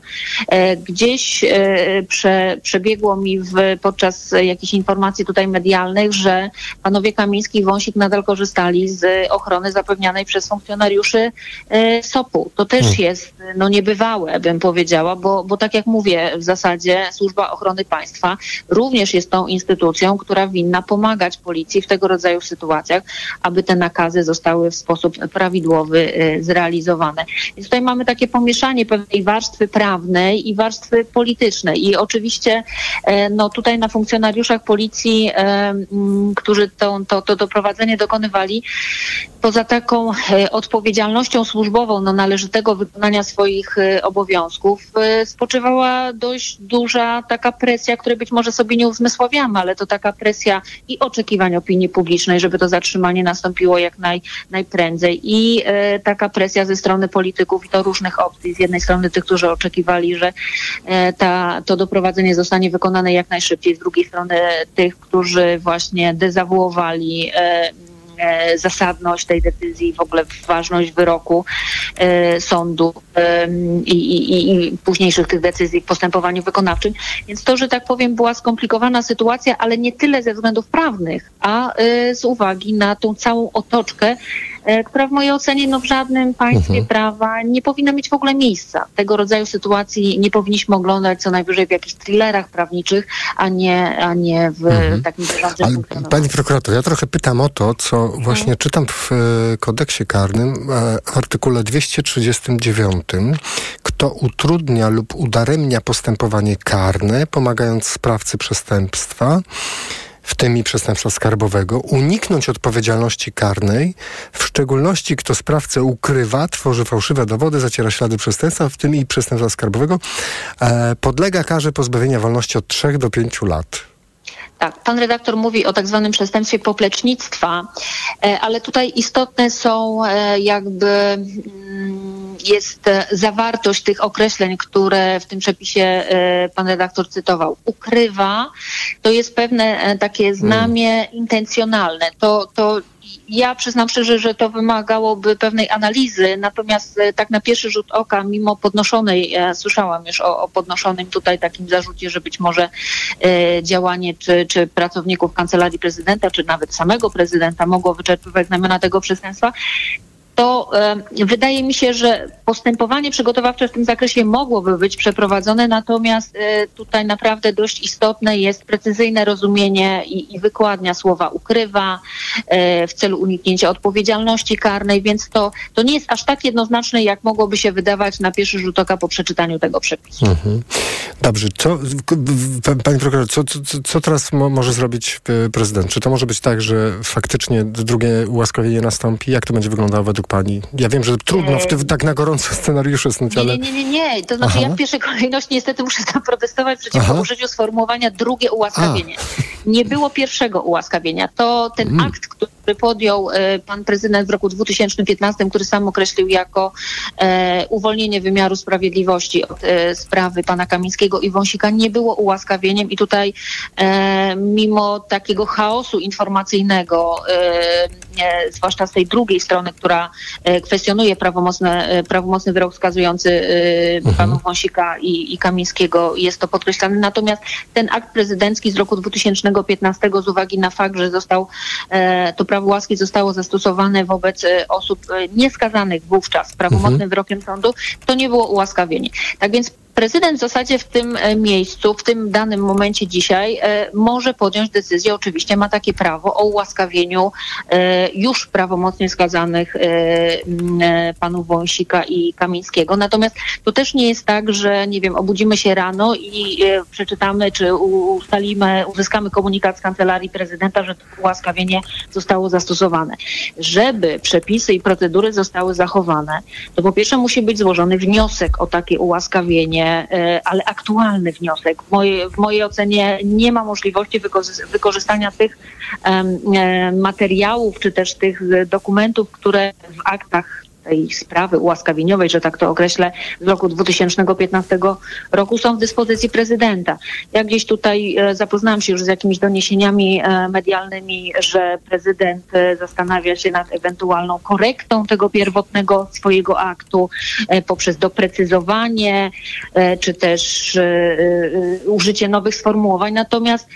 Gdzieś prze, przebiegło mi w, podczas jakichś informacji tutaj medialnych, że panowie Kamiński i Wąsik nadal korzystali z ochrony zapewnianej przez funkcjonariuszy SOP-u. To też hmm. jest no, niebywałe, bym powiedziała, bo, bo tak jak mówię, w zasadzie Służba Ochrony Państwa również jest tą instytucją, która winna pomóc pomagać policji w tego rodzaju sytuacjach, aby te nakazy zostały w sposób prawidłowy y, zrealizowane. Więc tutaj mamy takie pomieszanie pewnej warstwy prawnej i warstwy politycznej. I oczywiście e, no, tutaj na funkcjonariuszach policji, e, którzy to, to, to doprowadzenie dokonywali, poza taką odpowiedzialnością służbową no, należytego wykonania swoich obowiązków, spoczywała dość duża taka presja, której być może sobie nie uzmysławiamy, ale to taka presja i oczekiwań opinii publicznej, żeby to zatrzymanie nastąpiło jak naj, najprędzej. I e, taka presja ze strony polityków i to różnych opcji. Z jednej strony tych, którzy oczekiwali, że e, ta, to doprowadzenie zostanie wykonane jak najszybciej, z drugiej strony tych, którzy właśnie dezawuowali e, zasadność tej decyzji, w ogóle ważność wyroku e, sądu i, i, i późniejszych tych decyzji w postępowaniu wykonawczym. Więc to, że tak powiem, była skomplikowana sytuacja, ale nie tyle ze względów prawnych, a e, z uwagi na tą całą otoczkę, e, która w mojej ocenie no, w żadnym państwie Mhm. prawa nie powinna mieć w ogóle miejsca. Tego rodzaju sytuacji nie powinniśmy oglądać co najwyżej w jakichś thrillerach prawniczych, a nie, a nie w Mhm. takim Ale pani prokurator, ja trochę pytam o to, co właśnie czytam w e, kodeksie karnym, e, artykule 239. Kto utrudnia lub udaremnia postępowanie karne, pomagając sprawcy przestępstwa, w tym i przestępstwa skarbowego, uniknąć odpowiedzialności karnej, w szczególności kto sprawcę ukrywa, tworzy fałszywe dowody, zaciera ślady przestępstwa, w tym i przestępstwa skarbowego, e, podlega karze pozbawienia wolności od 3 do 5 lat. Tak, pan redaktor mówi o tak zwanym przestępstwie poplecznictwa, e, ale tutaj istotne są e, jakby mm, jest e, zawartość tych określeń, które w tym przepisie pan redaktor cytował. Ukrywa, to jest pewne takie znamie intencjonalne. To, to ja przyznam szczerze, że to wymagałoby pewnej analizy, natomiast e, tak na pierwszy rzut oka, mimo podnoszonej, e, słyszałam już o, o podnoszonym tutaj takim zarzucie, że być może e, działanie czy, czy pracowników kancelarii prezydenta, czy nawet samego prezydenta mogło wyczerpywać znamiona tego przestępstwa, to wydaje mi się, że postępowanie przygotowawcze w tym zakresie mogłoby być przeprowadzone, natomiast e, tutaj naprawdę dość istotne jest precyzyjne rozumienie i, i wykładnia słowa ukrywa e, w celu uniknięcia odpowiedzialności karnej, więc to, to nie jest aż tak jednoznaczne, jak mogłoby się wydawać na pierwszy rzut oka po przeczytaniu tego przepisu. Mhm. Dobrze, co, pani prokurator, co, co, co teraz mo, może zrobić e, prezydent? Czy to może być tak, że faktycznie drugie ułaskawienie nastąpi? Jak to będzie wyglądało według pani? Ja wiem, że trudno w tym tak na gorąco scenariuszu snuć, Nie, ale... nie, nie, nie, nie. To znaczy Aha. ja w pierwszej kolejności niestety muszę zaprotestować przeciwko Aha. użyciu sformułowania drugie ułaskawienie. Nie było pierwszego ułaskawienia. To ten Mm. akt, który podjął e, pan prezydent w roku 2015, który sam określił jako e, uwolnienie wymiaru sprawiedliwości od e, sprawy pana Kamińskiego i Wąsika, nie było ułaskawieniem i tutaj mimo takiego chaosu informacyjnego, zwłaszcza z tej drugiej strony, która kwestionuje prawomocne, prawomocny wyrok skazujący e, panów Wąsika i, i Kamińskiego, jest to podkreślane. Natomiast ten akt prezydencki z roku 2015 z uwagi na fakt, że został to prawo łaski zostało zastosowane wobec e, osób e, nieskazanych wówczas prawomocnym wyrokiem sądu, to nie było ułaskawienie. Tak więc prezydent w zasadzie w tym e, miejscu, w tym danym momencie dzisiaj e, może podjąć decyzję, oczywiście ma takie prawo o ułaskawieniu e, już prawomocnie skazanych panów Wąsika i Kamińskiego. Natomiast to też nie jest tak, że nie wiem, obudzimy się rano i przeczytamy, czy ustalimy, uzyskamy komunikat z kancelarii prezydenta, że to ułaskawienie zostało zastosowane. Żeby przepisy i procedury zostały zachowane, to po pierwsze musi być złożony wniosek o takie ułaskawienie, e, ale aktualny wniosek. W mojej, w mojej ocenie nie ma możliwości wykorzy- wykorzystania tych e, materiałów, czy też tych dokumentów, które w aktach tej sprawy ułaskawieniowej, że tak to określę, z roku 2015 roku są w dyspozycji prezydenta. Ja gdzieś tutaj e, zapoznałam się już z jakimiś doniesieniami e, medialnymi, że prezydent e, zastanawia się nad ewentualną korektą tego pierwotnego swojego aktu poprzez doprecyzowanie, czy też użycie nowych sformułowań. Natomiast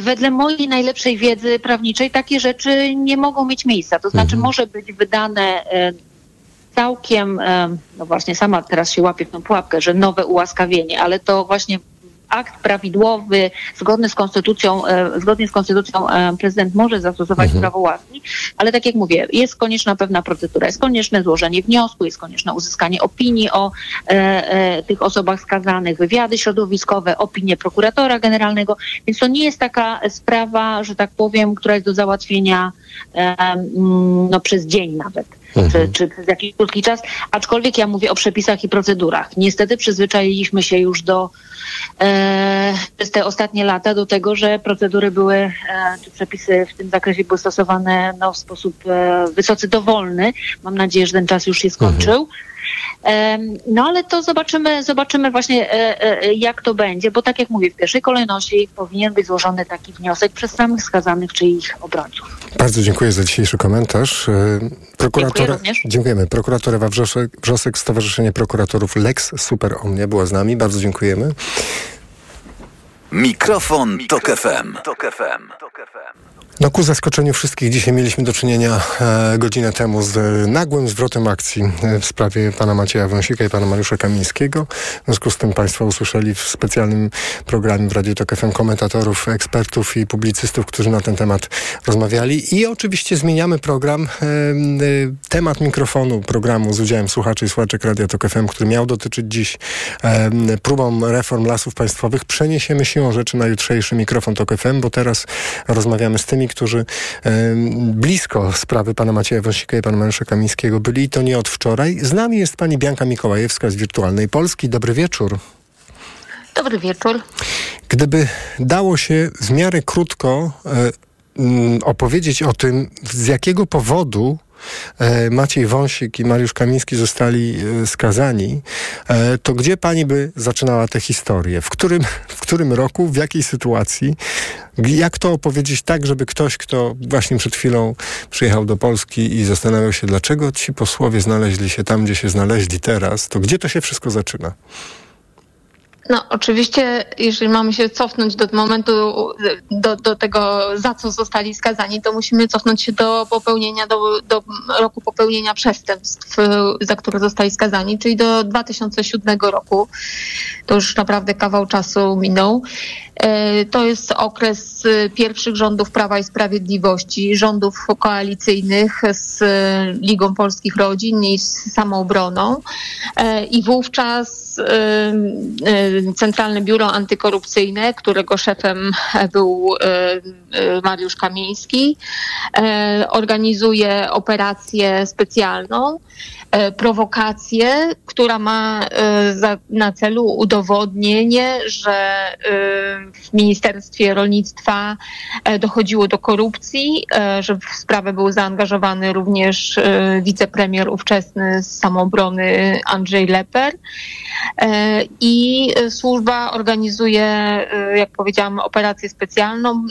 Wedle mojej najlepszej wiedzy prawniczej takie rzeczy nie mogą mieć miejsca. To znaczy może być wydane e, całkiem, e, no właśnie sama teraz się łapię w tą pułapkę, że nowe ułaskawienie, ale to właśnie akt prawidłowy, zgodny z konstytucją, e, zgodnie z konstytucją e, prezydent może zastosować prawo łaski, ale tak jak mówię, jest konieczna pewna procedura, jest konieczne złożenie wniosku, jest konieczne uzyskanie opinii o e, e, tych osobach skazanych, wywiady środowiskowe, opinie prokuratora generalnego, więc to nie jest taka sprawa, że tak powiem, która jest do załatwienia e, mm, no, przez dzień nawet czy, czy przez jakiś krótki czas, aczkolwiek ja mówię o przepisach i procedurach. Niestety przyzwyczailiśmy się już do e, przez te ostatnie lata do tego, że procedury były, e, czy przepisy w tym zakresie były stosowane no, w sposób e, wysoce dowolny. Mam nadzieję, że ten czas już się skończył. Em, No ale to zobaczymy, zobaczymy właśnie e, e, jak to będzie, bo tak jak mówię, w pierwszej kolejności powinien być złożony taki wniosek przez samych skazanych czy ich obrońców. Bardzo dziękuję za dzisiejszy komentarz. E, Prokurator... Dziękuję również. Dziękujemy. Prokurator Ewa Wrzosek, Wrzosek, Stowarzyszenie Prokuratorów Lex Super Omnia była z nami. Bardzo dziękujemy. Mikrofon, Tok FM. No ku zaskoczeniu wszystkich dzisiaj mieliśmy do czynienia e, godzinę temu z e, nagłym zwrotem akcji e, w sprawie pana Macieja Wąsika i pana Mariusza Kamińskiego. W związku z tym państwo usłyszeli w specjalnym programie w Radiu Tok FM komentatorów, ekspertów i publicystów, którzy na ten temat rozmawiali. I oczywiście zmieniamy program. E, e, temat mikrofonu programu z udziałem słuchaczy i słuchaczek Radia Tok FM, który miał dotyczyć dziś e, próbą reform lasów państwowych, przeniesiemy siłą rzeczy na jutrzejszy mikrofon Tok FM, bo teraz rozmawiamy z tymi, którzy blisko sprawy pana Macieja Wąsika i pana Mariusza Kamińskiego byli i to nie od wczoraj. Z nami jest pani Bianka Mikołajewska z Wirtualnej Polski. Dobry wieczór. Dobry wieczór. Gdyby dało się w miarę krótko e, opowiedzieć o tym, z jakiego powodu Maciej Wąsik i Mariusz Kamiński zostali e, skazani, e, to gdzie pani by zaczynała tę historię? W którym, w którym roku, w jakiej sytuacji? Jak to opowiedzieć tak, żeby ktoś, kto właśnie przed chwilą przyjechał do Polski i zastanawiał się, dlaczego ci posłowie znaleźli się tam, gdzie się znaleźli teraz, to gdzie to się wszystko zaczyna? No, oczywiście, jeżeli mamy się cofnąć do momentu, do, do tego, za co zostali skazani, to musimy cofnąć się do popełnienia, do, do roku popełnienia przestępstw, za które zostali skazani, czyli do 2007 roku. To już naprawdę kawał czasu minął. E, To jest okres e, pierwszych rządów Prawa i Sprawiedliwości, rządów koalicyjnych z e, Ligą Polskich Rodzin i z Samoobroną. I wówczas Centralne Biuro Antykorupcyjne, którego szefem był e, e, Mariusz Kamiński, e, organizuje operację specjalną, prowokację, która ma e, na celu udowodnienie, że e, w Ministerstwie Rolnictwa e, dochodziło do korupcji, e, że w sprawę był zaangażowany również e, wicepremier ówczesny z samoobrony Andrzej Leper. E, I e, służba organizuje, e, jak powiedziałam, operację specjalną.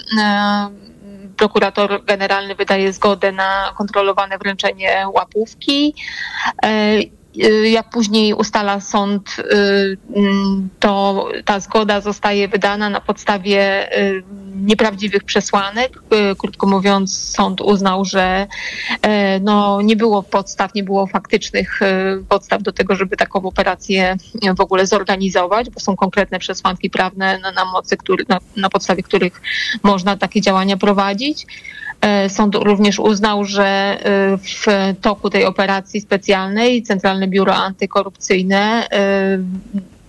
E, Prokurator generalny wydaje zgodę na kontrolowane wręczenie łapówki. Y, Jak później ustala sąd, y, mm, to ta zgoda zostaje wydana na podstawie y, nieprawdziwych przesłanek. Krótko mówiąc, sąd uznał, że e, no, nie było podstaw, nie było faktycznych podstaw do tego, żeby taką operację w ogóle zorganizować, bo są konkretne przesłanki prawne, na, na mocy który, na, na podstawie których można takie działania prowadzić. E, Sąd również uznał, że e, w toku tej operacji specjalnej Centralne Biuro Antykorupcyjne e,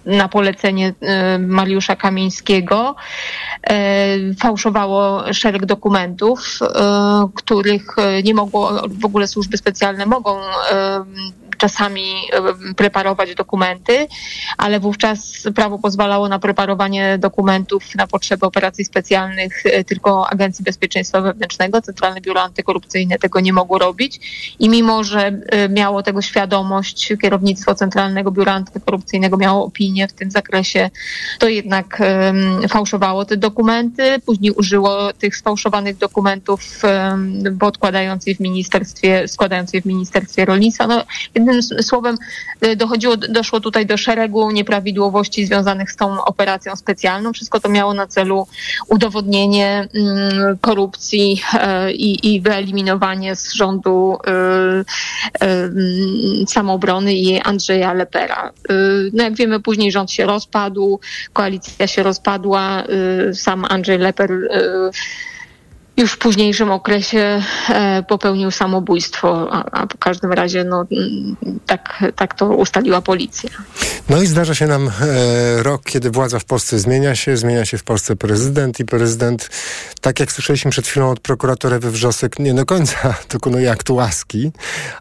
na polecenie Mariusza Kamińskiego fałszowało szereg dokumentów, których nie mogło, w ogóle służby specjalne mogą czasami e, preparować dokumenty, ale wówczas prawo pozwalało na preparowanie dokumentów na potrzeby operacji specjalnych e, tylko Agencji Bezpieczeństwa Wewnętrznego. Centralne Biuro Antykorupcyjne tego nie mogło robić i mimo, że e, miało tego świadomość, kierownictwo Centralnego Biura Antykorupcyjnego miało opinię w tym zakresie, to jednak fałszowało te dokumenty, później użyło tych sfałszowanych dokumentów, em, bo odkładając je w ministerstwie, składając je w Ministerstwie Rolnictwa. No, jednym słowem e, dochodziło, doszło tutaj do szeregu nieprawidłowości związanych z tą operacją specjalną. Wszystko to miało na celu udowodnienie mm, korupcji e, i, i wyeliminowanie z rządu e, e, mm, samoobrony i Andrzeja Lepera. No jak wiemy, później rząd się rozpadł, koalicja się rozpadła, sam Andrzej Leper już w późniejszym okresie e, popełnił samobójstwo, a, w każdym razie no, tak, tak to ustaliła policja. No i zdarza się nam e, rok, kiedy władza w Polsce zmienia się, zmienia się w Polsce prezydent i prezydent, tak jak słyszeliśmy przed chwilą od prokuratora Ewy Wrzosek, nie do końca dokonuje aktu łaski,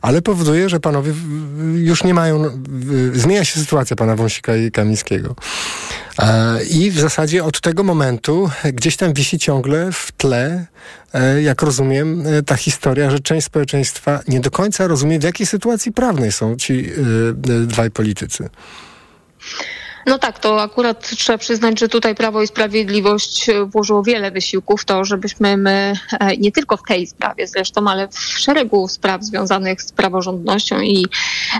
ale powoduje, że panowie już nie mają, zmienia się sytuacja pana Wąsika i Kamińskiego. E, I w zasadzie od tego momentu gdzieś tam wisi ciągle w tle, jak rozumiem, e, ta historia, że część społeczeństwa nie do końca rozumie, w jakiej sytuacji prawnej są ci e, e, dwaj politycy. No tak, to akurat trzeba przyznać, że tutaj Prawo i Sprawiedliwość e, włożyło wiele wysiłków w to, żebyśmy my, e, nie tylko w tej sprawie zresztą, ale w szeregu spraw związanych z praworządnością i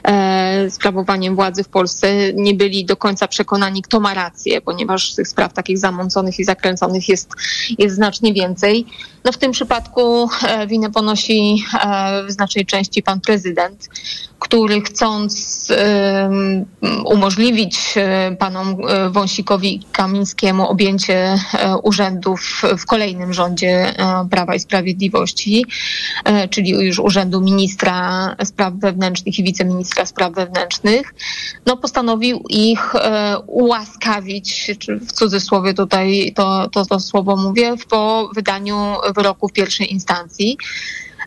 e, sprawowaniem władzy w Polsce nie byli do końca przekonani, kto ma rację, ponieważ tych spraw takich zamąconych i zakręconych jest, jest znacznie więcej. No w tym przypadku e, winę ponosi e, w znacznej części pan prezydent, który chcąc umożliwić e, panom Wąsikowi Kamińskiemu objęcie urzędów w kolejnym rządzie Prawa i Sprawiedliwości, czyli już urzędu ministra spraw wewnętrznych i wiceministra spraw wewnętrznych, no postanowił ich ułaskawić, czy w cudzysłowie tutaj to, to, to słowo mówię, po wydaniu wyroku w pierwszej instancji.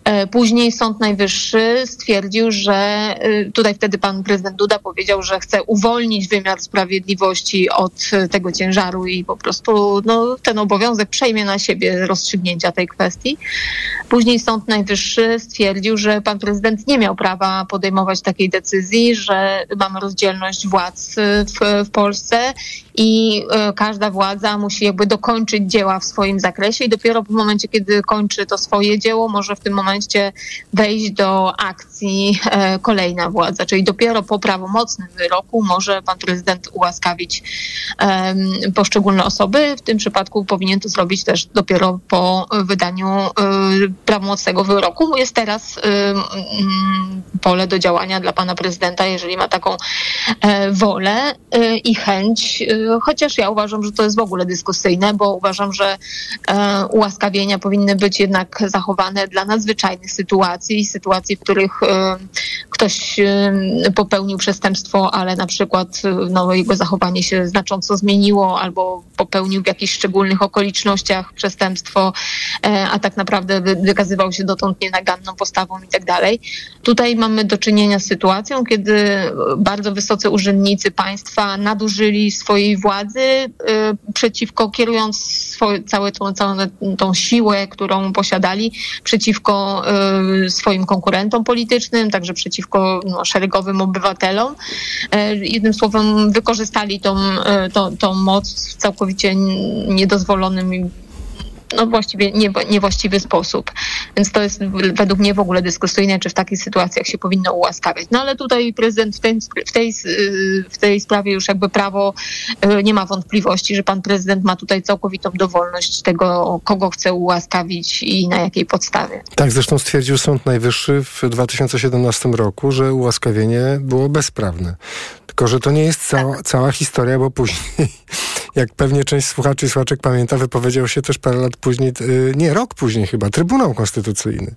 E, później Sąd Najwyższy stwierdził, że e, tutaj wtedy pan prezydent Duda powiedział, że chce uwolnić wymiar sprawiedliwości od e, tego ciężaru i po prostu no, ten obowiązek przejmie na siebie rozstrzygnięcia tej kwestii. Później Sąd Najwyższy stwierdził, że pan prezydent nie miał prawa podejmować takiej decyzji, że mamy rozdzielność władz w, w Polsce i każda władza musi jakby dokończyć dzieła w swoim zakresie i dopiero w momencie, kiedy kończy to swoje dzieło, może w tym momencie wejść do akcji e, kolejna władza, czyli dopiero po prawomocnym wyroku może pan prezydent ułaskawić poszczególne osoby. W tym przypadku powinien to zrobić też dopiero po wydaniu e, prawomocnego wyroku. Jest teraz pole do działania dla pana prezydenta, jeżeli ma taką e, wolę i chęć, chociaż ja uważam, że to jest w ogóle dyskusyjne, bo uważam, że ułaskawienia powinny być jednak zachowane dla nadzwyczajnych nadzwyczajnych sytuacji, sytuacji, w których e, ktoś e, popełnił przestępstwo, ale na przykład e, no, jego zachowanie się znacząco zmieniło albo popełnił w jakichś szczególnych okolicznościach przestępstwo, a tak naprawdę wykazywał się dotąd nienaganną postawą i tak dalej. Tutaj mamy do czynienia z sytuacją, kiedy bardzo wysocy urzędnicy państwa nadużyli swojej władzy przeciwko, kierując swoje, całą tą, całą tą siłę, którą posiadali przeciwko Y, swoim konkurentom politycznym, także przeciwko no, szeregowym obywatelom. E, jednym słowem, wykorzystali tą, e, tą, tą moc w całkowicie niedozwolonym no właściwie nie, niewłaściwy sposób. Więc to jest według mnie w ogóle dyskusyjne, czy w takich sytuacjach się powinno ułaskawiać. No ale tutaj prezydent w tej, w tej, w tej sprawie już jakby prawo e, nie ma wątpliwości, że pan prezydent ma tutaj całkowitą dowolność tego, kogo chce ułaskawić i na jakiej podstawie. Tak zresztą stwierdził Sąd Najwyższy w 2017 roku, że ułaskawienie było bezprawne. Tylko, że to nie jest cała, tak. cała historia, bo później, jak pewnie część słuchaczy i słuchaczek pamięta, wypowiedział się też parę lat później, y, nie, rok później chyba, Trybunał Konstytucyjny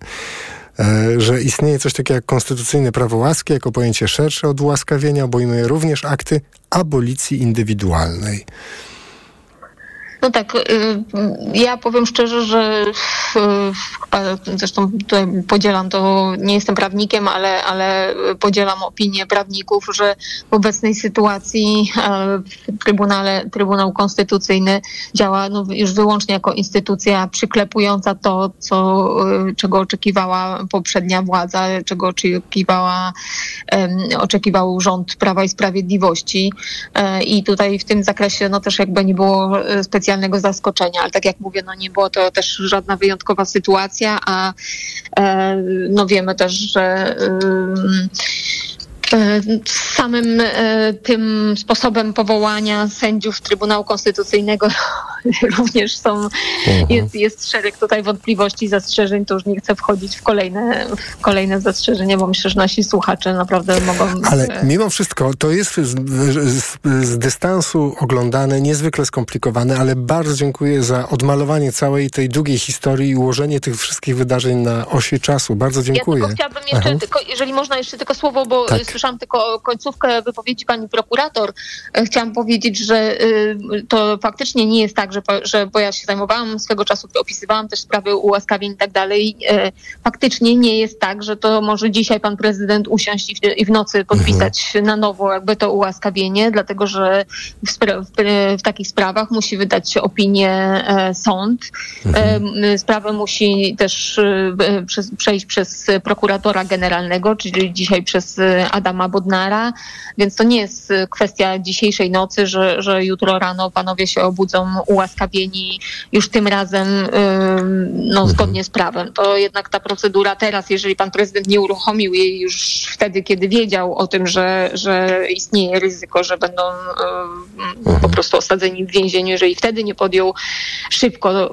e, że istnieje coś takiego jak konstytucyjne prawo łaski jako pojęcie szersze od ułaskawienia, obejmuje również akty abolicji indywidualnej. No tak, y, ja powiem szczerze, że zresztą tutaj podzielam to, nie jestem prawnikiem, ale, ale podzielam opinię prawników, że w obecnej sytuacji e, Trybunale, Trybunał Konstytucyjny działa no, już wyłącznie jako instytucja przyklepująca to, co, e, czego oczekiwała poprzednia władza, czego oczekiwała, oczekiwał rząd Prawa i Sprawiedliwości. E, I tutaj w tym zakresie no, też jakby nie było specjalnie specjalnego zaskoczenia, ale tak jak mówię, no nie było to też żadna wyjątkowa sytuacja, a e, no wiemy też, że samym e, tym sposobem powołania sędziów Trybunału Konstytucyjnego również są, mhm. jest, jest szereg tutaj wątpliwości, zastrzeżeń, to już nie chcę wchodzić w kolejne, w kolejne zastrzeżenia, bo myślę, że nasi słuchacze naprawdę mogą... Ale e, mimo wszystko to jest z, z, z dystansu oglądane, niezwykle skomplikowane, ale bardzo dziękuję za odmalowanie całej tej długiej historii i ułożenie tych wszystkich wydarzeń na osi czasu. Bardzo dziękuję. Ja tylko chciałabym jeszcze, tylko, jeżeli można jeszcze tylko słowo, bo tak słyszałam tylko końcówkę wypowiedzi pani prokurator. E, chciałam powiedzieć, że y, to faktycznie nie jest tak, że, że bo ja się zajmowałam swego czasu, opisywałam też sprawy ułaskawień i tak dalej. E, faktycznie nie jest tak, że to może dzisiaj pan prezydent usiąść i w, nocy podpisać mhm. na nowo jakby to ułaskawienie, dlatego że w, w, w takich sprawach musi wydać opinię e, sąd. Mhm. Sprawę musi też przez, przejść przez prokuratora generalnego, czyli dzisiaj przez Adama Adama Bodnara, więc to nie jest kwestia dzisiejszej nocy, że, że jutro rano panowie się obudzą ułaskawieni już tym razem no, zgodnie z prawem. To jednak ta procedura teraz, jeżeli pan prezydent nie uruchomił jej już wtedy, kiedy wiedział o tym, że, że istnieje ryzyko, że będą po prostu osadzeni w więzieniu, jeżeli wtedy nie podjął szybko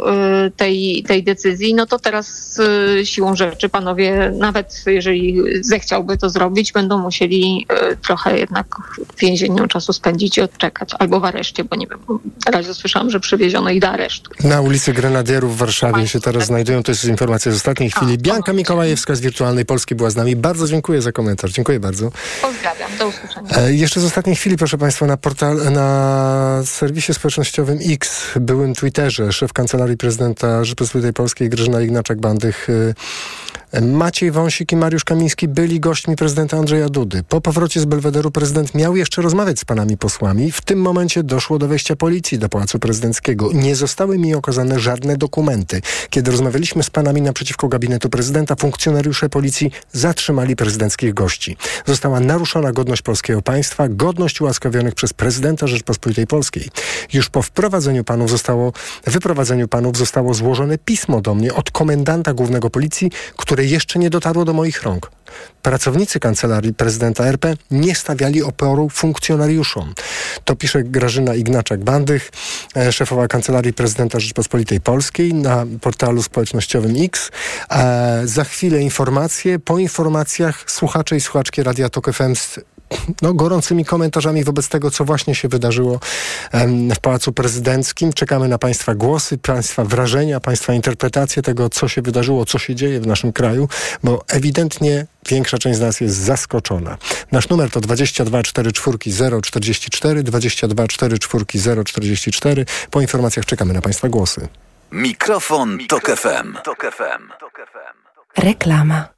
tej, tej decyzji, no to teraz siłą rzeczy panowie, nawet jeżeli zechciałby to zrobić, będą musieli trochę jednak w więzieniu czasu spędzić i odczekać, albo w areszcie, bo nie wiem, razie słyszałam, że przywieziono ich do aresztu. Na ulicy Grenadierów w Warszawie się teraz znajdują, to jest informacja z ostatniej chwili. Bianka Mikołajewska z Wirtualnej Polski była z nami. Bardzo dziękuję za komentarz. Dziękuję bardzo. Pozdrawiam, do usłyszenia. E, jeszcze z ostatniej chwili, proszę Państwa, na portal, na serwisie społecznościowym X, byłym Twitterze, szef Kancelarii Prezydenta Rzeczypospolitej Polskiej Grażyna Ignaczak-Bandych e, Maciej Wąsik i Mariusz Kamiński byli gośćmi prezydenta Andrzeja Dudy. Po powrocie z Belwederu prezydent miał jeszcze rozmawiać z panami posłami. W tym momencie doszło do wejścia policji do Pałacu Prezydenckiego. Nie zostały mi okazane żadne dokumenty. Kiedy rozmawialiśmy z panami naprzeciwko gabinetu prezydenta, funkcjonariusze policji zatrzymali prezydenckich gości. Została naruszona godność polskiego państwa, godność ułaskawionych przez prezydenta Rzeczpospolitej Polskiej. Już po wprowadzeniu panów zostało, wyprowadzeniu panów zostało złożone pismo do mnie od komendanta głównego policji, które jeszcze nie dotarło do moich rąk. Pracownicy kancelarii prezydenta RP nie stawiali oporu funkcjonariuszom. To pisze Grażyna Ignaczak-Bandych, e, szefowa kancelarii prezydenta Rzeczpospolitej Polskiej na portalu społecznościowym X. E, za chwilę informacje. Po informacjach słuchacze i słuchaczki Radia Tok FM no, gorącymi komentarzami wobec tego, co właśnie się wydarzyło em, w Pałacu Prezydenckim. Czekamy na Państwa głosy, Państwa wrażenia, Państwa interpretacje tego, co się wydarzyło, co się dzieje w naszym kraju, bo ewidentnie większa część z nas jest zaskoczona. Nasz numer to 22 44 044, 22 44 044. Po informacjach czekamy na Państwa głosy. Mikrofon, Tok FM. Reklama.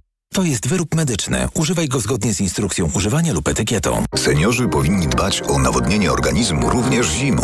To jest wyrób medyczny. Używaj go zgodnie z instrukcją używania lub etykietą. Seniorzy powinni dbać o nawodnienie organizmu również zimą.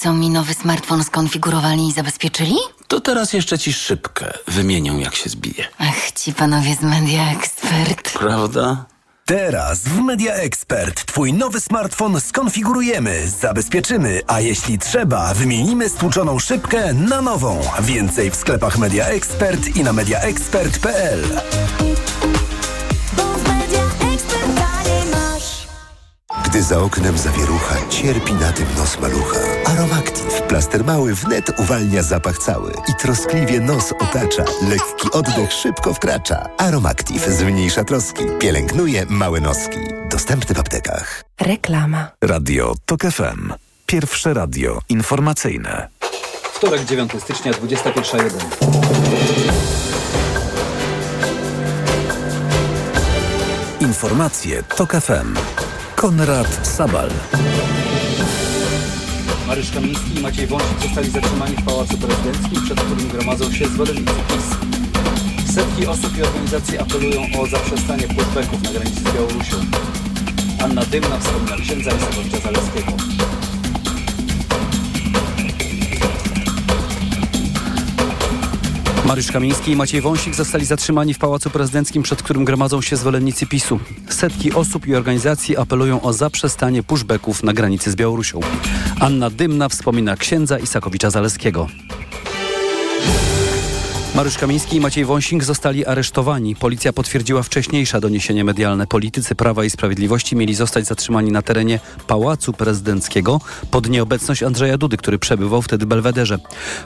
co mi nowy smartfon skonfigurowali i zabezpieczyli? To teraz jeszcze ci szybkę wymienią, jak się zbije. Ach, ci panowie z Media Expert. Prawda? Teraz w Media Expert Twój nowy smartfon skonfigurujemy, zabezpieczymy, a jeśli trzeba, wymienimy stłuczoną szybkę na nową. Więcej w sklepach Media Expert i na mediaexpert.pl. Gdy za oknem zawierucha, cierpi na tym nos malucha. Aromactive, plaster mały wnet uwalnia zapach cały i troskliwie nos otacza. Lekki oddech szybko wkracza. Aromactive zmniejsza troski, pielęgnuje małe noski. Dostępny w aptekach. Reklama. Radio TOK FM. Pierwsze radio informacyjne. Wtorek 9 stycznia 21.01. Informacje TOK FM. Konrad Sabal. Mariusz Kamiński i Maciej Wąsik zostali zatrzymani w Pałacu Prezydenckim, przed którym gromadzą się zwolennicy PiS. Setki osób i organizacji apelują o zaprzestanie pushbacków na granicy z Białorusią. Anna Dymna wspomina księdza Lisowicza Zaleskiego. Mariusz Kamiński i Maciej Wąsik zostali zatrzymani w Pałacu Prezydenckim, przed którym gromadzą się zwolennicy PiSu. Setki osób i organizacji apelują o zaprzestanie pushbacków na granicy z Białorusią. Anna Dymna wspomina księdza Isakowicza Zaleskiego. Mariusz Kamiński i Maciej Wąsing zostali aresztowani. Policja potwierdziła wcześniejsze doniesienie medialne. Politycy Prawa i Sprawiedliwości mieli zostać zatrzymani na terenie Pałacu Prezydenckiego pod nieobecność Andrzeja Dudy, który przebywał wtedy w Belwederze.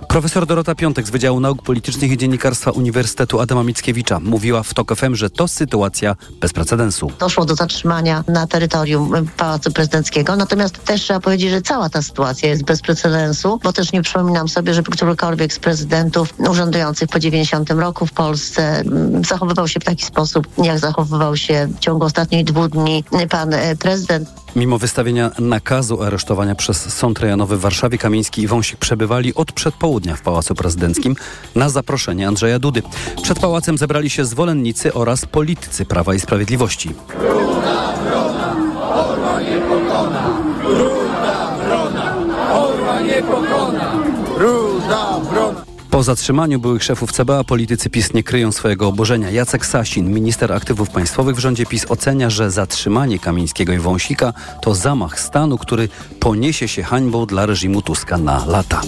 Profesor Dorota Piątek z Wydziału Nauk Politycznych i Dziennikarstwa Uniwersytetu Adama Mickiewicza mówiła w TOK FM, że to sytuacja bez precedensu. Doszło do zatrzymania na terytorium Pałacu Prezydenckiego, natomiast też trzeba powiedzieć, że cała ta sytuacja jest bez precedensu, bo też nie przypominam sobie, żeby którykolwiek z prezydentów urzędujących po 90 roku w Polsce mm, zachowywał się w taki sposób, jak zachowywał się w ciągu ostatnich dwóch dni pan e, prezydent. Mimo wystawienia nakazu aresztowania przez Sąd Rejonowy w Warszawie, Kamiński i Wąsik przebywali od przedpołudnia w Pałacu Prezydenckim na zaproszenie Andrzeja Dudy. Przed pałacem zebrali się zwolennicy oraz politycy Prawa i Sprawiedliwości. Bruna, brona, orła nie pokona. Bruna, brona, orła nie pokona. Ruda, brona. Po zatrzymaniu byłych szefów CBA politycy PiS nie kryją swojego oburzenia. Jacek Sasin, minister aktywów państwowych w rządzie PiS ocenia, że zatrzymanie Kamińskiego i Wąsika to zamach stanu, który poniesie się hańbą dla reżimu Tuska na lata.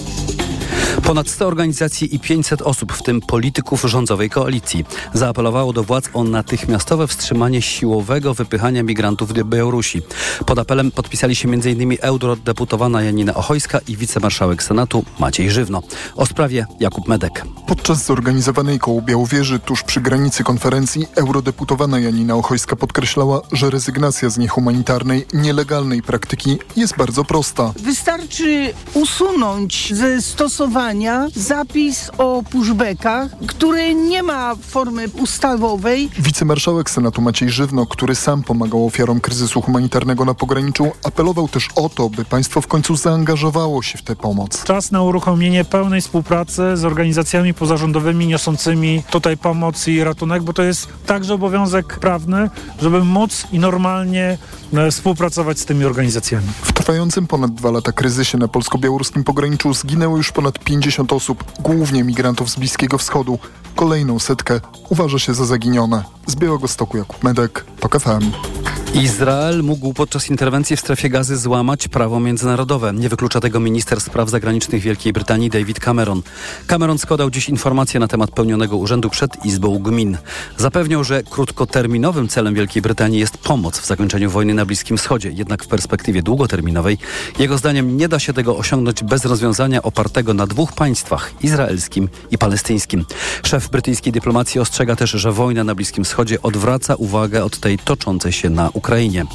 Ponad 100 organizacji i 500 osób, w tym polityków rządowej koalicji, zaapelowało do władz o natychmiastowe wstrzymanie siłowego wypychania migrantów do Białorusi. Pod apelem podpisali się m.in. eurodeputowana Janina Ochojska i wicemarszałek Senatu Maciej Żywno. O sprawie Jakub Medek. Podczas zorganizowanej koło Białowieży tuż przy granicy konferencji eurodeputowana Janina Ochojska podkreślała, że rezygnacja z niehumanitarnej, nielegalnej praktyki jest bardzo prosta. Wystarczy usunąć ze stosowania zapis o pushbackach, który nie ma formy ustawowej. Wicemarszałek Senatu Maciej Żywno, który sam pomagał ofiarom kryzysu humanitarnego na pograniczu, apelował też o to, by państwo w końcu zaangażowało się w tę pomoc. Czas na uruchomienie pełnej współpracy z organizacjami pozarządowymi niosącymi tutaj pomoc i ratunek, bo to jest także obowiązek prawny, żeby móc i normalnie e, współpracować z tymi organizacjami. W trwającym ponad dwa lata kryzysie na polsko-białoruskim pograniczu zginęło już ponad 50 osób, głównie migrantów z Bliskiego Wschodu. Kolejną setkę uważa się za zaginione. Z Białego Stoku Jakub Medek, TOK FM. Izrael mógł podczas interwencji w strefie gazy złamać prawo międzynarodowe. Nie wyklucza tego minister spraw zagranicznych Wielkiej Brytanii David Cameron. Cameron składał dziś informacje na temat pełnionego urzędu przed Izbą Gmin. Zapewniał, że krótkoterminowym celem Wielkiej Brytanii jest pomoc w zakończeniu wojny na Bliskim Wschodzie. Jednak w perspektywie długoterminowej jego zdaniem nie da się tego osiągnąć bez rozwiązania opartego na dwóch państwach izraelskim i palestyńskim. Szef brytyjskiej dyplomacji ostrzega też, że wojna na Bliskim Wschodzie odwraca uwagę od tej toczącej się na Ukrainie.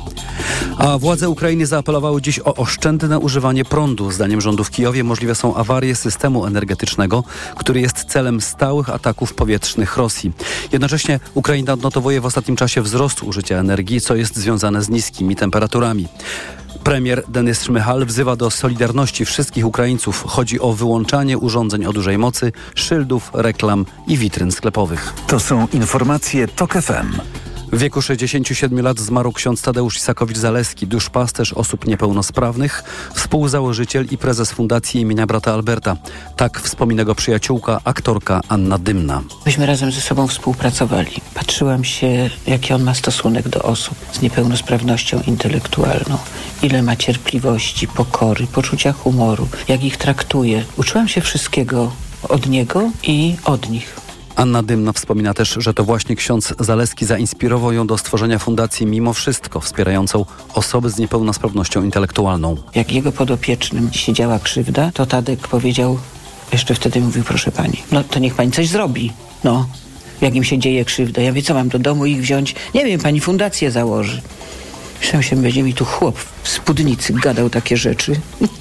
A władze Ukrainy zaapelowały dziś o oszczędne używanie prądu. Zdaniem rządu w Kijowie możliwe są awarie systemu energetycznego, który jest celem stałych ataków powietrznych Rosji. Jednocześnie Ukraina odnotowuje w ostatnim czasie wzrost użycia energii, co jest związane z niskimi temperaturami. Premier Denis Szmychal wzywa do solidarności wszystkich Ukraińców. Chodzi o wyłączanie urządzeń o dużej mocy, szyldów, reklam i witryn sklepowych. To są informacje TOK FM. W wieku 67 lat zmarł ksiądz Tadeusz Isakowicz-Zaleski, duszpasterz osób niepełnosprawnych, współzałożyciel i prezes Fundacji imienia brata Alberta. Tak wspomina go przyjaciółka, aktorka Anna Dymna. Myśmy razem ze sobą współpracowali. Patrzyłam się, jaki on ma stosunek do osób z niepełnosprawnością intelektualną. Ile ma cierpliwości, pokory, poczucia humoru, jak ich traktuje. Uczyłam się wszystkiego od niego i od nich. Anna Dymna wspomina też, że to właśnie ksiądz Zaleski zainspirował ją do stworzenia fundacji Mimo Wszystko, wspierającą osoby z niepełnosprawnością intelektualną. Jak jego podopiecznym się działa krzywda, to Tadek powiedział, jeszcze wtedy mówił, proszę pani, no to niech pani coś zrobi. No, jak im się dzieje krzywda. Ja wiem, co mam do domu ich wziąć? Nie wiem, pani fundację założy. Myślałem się, będzie mi tu chłop w spódnicy gadał takie rzeczy.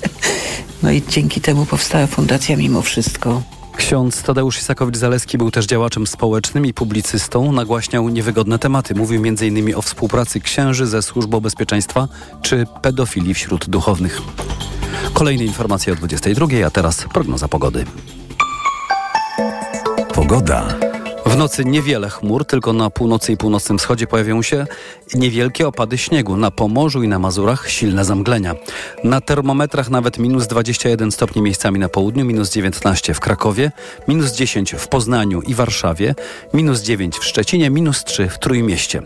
No i dzięki temu powstała fundacja Mimo Wszystko. Ksiądz Tadeusz Isakowicz-Zaleski był też działaczem społecznym i publicystą. Nagłaśniał niewygodne tematy. Mówił m.in. o współpracy księży ze Służbą Bezpieczeństwa czy pedofilii wśród duchownych. Kolejne informacje o 22, a teraz prognoza pogody. Pogoda. W nocy niewiele chmur, tylko na północy i północnym wschodzie pojawią się niewielkie opady śniegu. Na Pomorzu i na Mazurach silne zamglenia. Na termometrach nawet minus 21 stopni miejscami na południu, minus 19 w Krakowie, minus 10 w Poznaniu i Warszawie, minus 9 w Szczecinie, minus 3 w Trójmieście.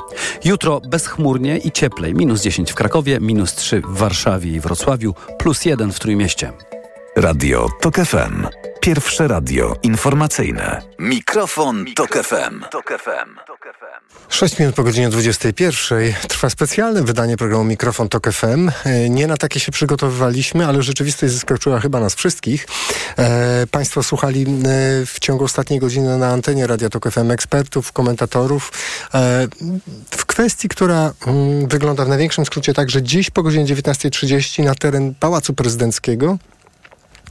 Jutro bezchmurnie i cieplej. Minus 10 w Krakowie, minus 3 w Warszawie i Wrocławiu, plus 1 w Trójmieście. Radio TOK FM. Pierwsze radio informacyjne. Mikrofon, Tok FM. 6 minut po godzinie 21 trwa specjalne wydanie programu Mikrofon Tok FM. E, Nie na takie się przygotowywaliśmy, ale rzeczywistość zaskoczyła chyba nas wszystkich. E, państwo słuchali e, w ciągu ostatniej godziny na antenie Radia Tok FM ekspertów, komentatorów e, w kwestii, która mm, wygląda w największym skrócie tak, że dziś po godzinie 19.30 na teren Pałacu Prezydenckiego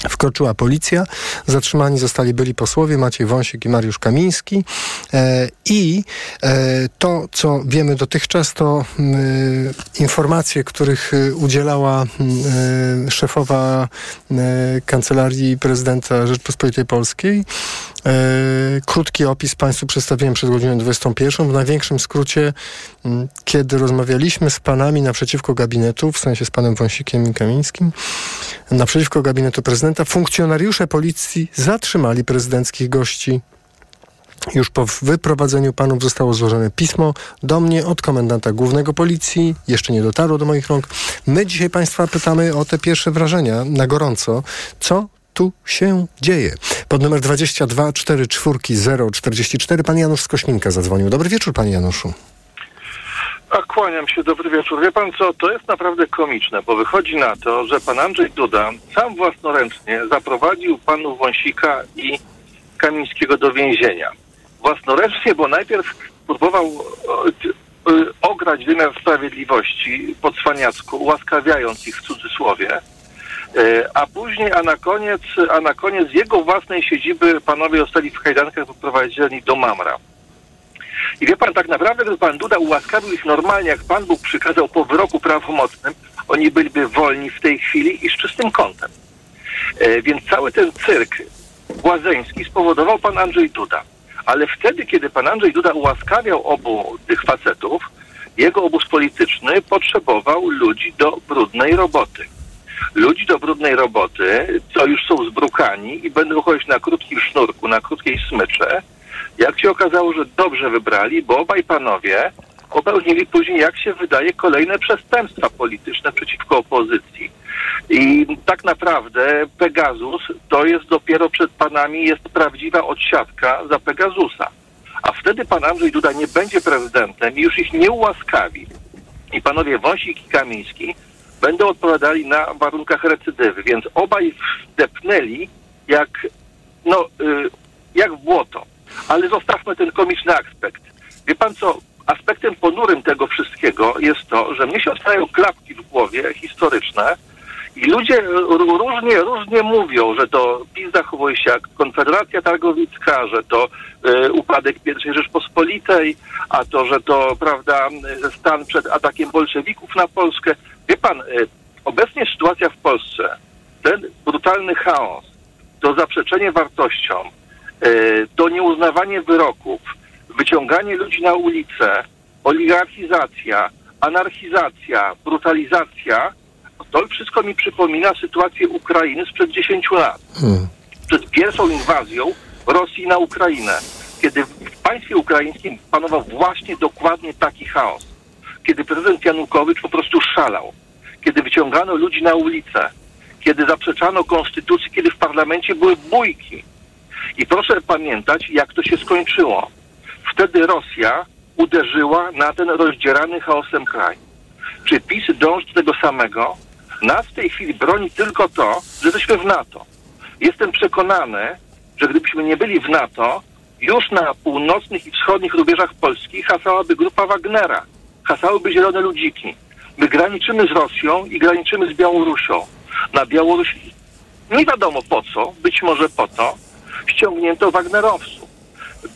Wkroczyła policja, zatrzymani zostali byli posłowie Maciej Wąsik i Mariusz Kamiński e, i e, to, co wiemy dotychczas, to mm, informacje, których udzielała mm, szefowa Kancelarii Prezydenta Rzeczpospolitej Polskiej. E, Krótki opis Państwu przedstawiłem przed godziną 21. W największym skrócie, mm, kiedy rozmawialiśmy z panami naprzeciwko gabinetu, w sensie z panem Wąsikiem i Kamińskim, naprzeciwko gabinetu prezydenta, funkcjonariusze policji zatrzymali prezydenckich gości. Już po wyprowadzeniu panów zostało złożone pismo do mnie od komendanta głównego policji. Jeszcze nie dotarło do moich rąk. My dzisiaj Państwa pytamy o te pierwsze wrażenia na gorąco. Co tu się dzieje? Pod numer 22 44 044 pan Janusz z Kośminka zadzwonił. Dobry wieczór, panie Januszu. A kłaniam się, dobry wieczór. Wie pan co, to jest naprawdę komiczne, bo wychodzi na to, że pan Andrzej Duda sam własnoręcznie zaprowadził panu Wąsika i Kamińskiego do więzienia. Własnoręcznie, bo najpierw próbował o, y, ograć wymiar sprawiedliwości po cwaniacku, ułaskawiając ich w cudzysłowie, a później, a na koniec, a na koniec jego własnej siedziby panowie zostali w kajdankach wyprowadzeni do Mamra. I wie pan, tak naprawdę, gdyby pan Duda ułaskawił ich normalnie, jak pan Bóg przykazał po wyroku prawomocnym, oni byliby wolni w tej chwili i z czystym kątem. E, więc cały ten cyrk błazeński spowodował pan Andrzej Duda. Ale wtedy, kiedy pan Andrzej Duda ułaskawiał obu tych facetów, jego obóz polityczny potrzebował ludzi do brudnej roboty. Ludzi do brudnej roboty, co już są zbrukani i będą chodzić na krótkim sznurku, na krótkiej smycze, jak się okazało, że dobrze wybrali, bo obaj panowie popełnili później, jak się wydaje, kolejne przestępstwa polityczne przeciwko opozycji. I tak naprawdę Pegasus to jest dopiero przed panami jest prawdziwa odsiadka za Pegasusa. A wtedy pan Andrzej Duda nie będzie prezydentem i już ich nie ułaskawi. I panowie Wąsik i Kamiński będą odpowiadali na warunkach recydywy, więc obaj wdepnęli jak, no, y, jak w błoto. Ale zostawmy ten komiczny aspekt. Wie pan co, aspektem ponurym tego wszystkiego jest to, że mnie się otwierają klapki w głowie historyczne i ludzie różnie, różnie mówią, że to PiS zachowuje się jak Konfederacja Targowicka, że to y, upadek I Rzeczpospolitej, a to, że to, prawda, y, stan przed atakiem bolszewików na Polskę. Wie pan, y, obecnie sytuacja w Polsce, ten brutalny chaos, to zaprzeczenie wartościom, y, to nieuznawanie wyroków, wyciąganie ludzi na ulicę, oligarchizacja, anarchizacja, brutalizacja, to wszystko mi przypomina sytuację Ukrainy sprzed 10 lat. Przed pierwszą inwazją Rosji na Ukrainę, kiedy w państwie ukraińskim panował właśnie dokładnie taki chaos. Kiedy prezydent Janukowycz po prostu szalał. Kiedy wyciągano ludzi na ulicę. Kiedy zaprzeczano konstytucji, kiedy w parlamencie były bójki. I proszę pamiętać, jak to się skończyło. Wtedy Rosja uderzyła na ten rozdzierany chaosem kraj. Czy PiS dąży do tego samego? Nas w tej chwili broni tylko to, że jesteśmy w NATO. Jestem przekonany, że gdybyśmy nie byli w NATO, już na północnych i wschodnich rubieżach Polski hasałaby grupa Wagnera, hasałyby zielone ludziki. My graniczymy z Rosją i graniczymy z Białorusią. Na Białorusi nie wiadomo po co, być może po to, ściągnięto Wagnerowców.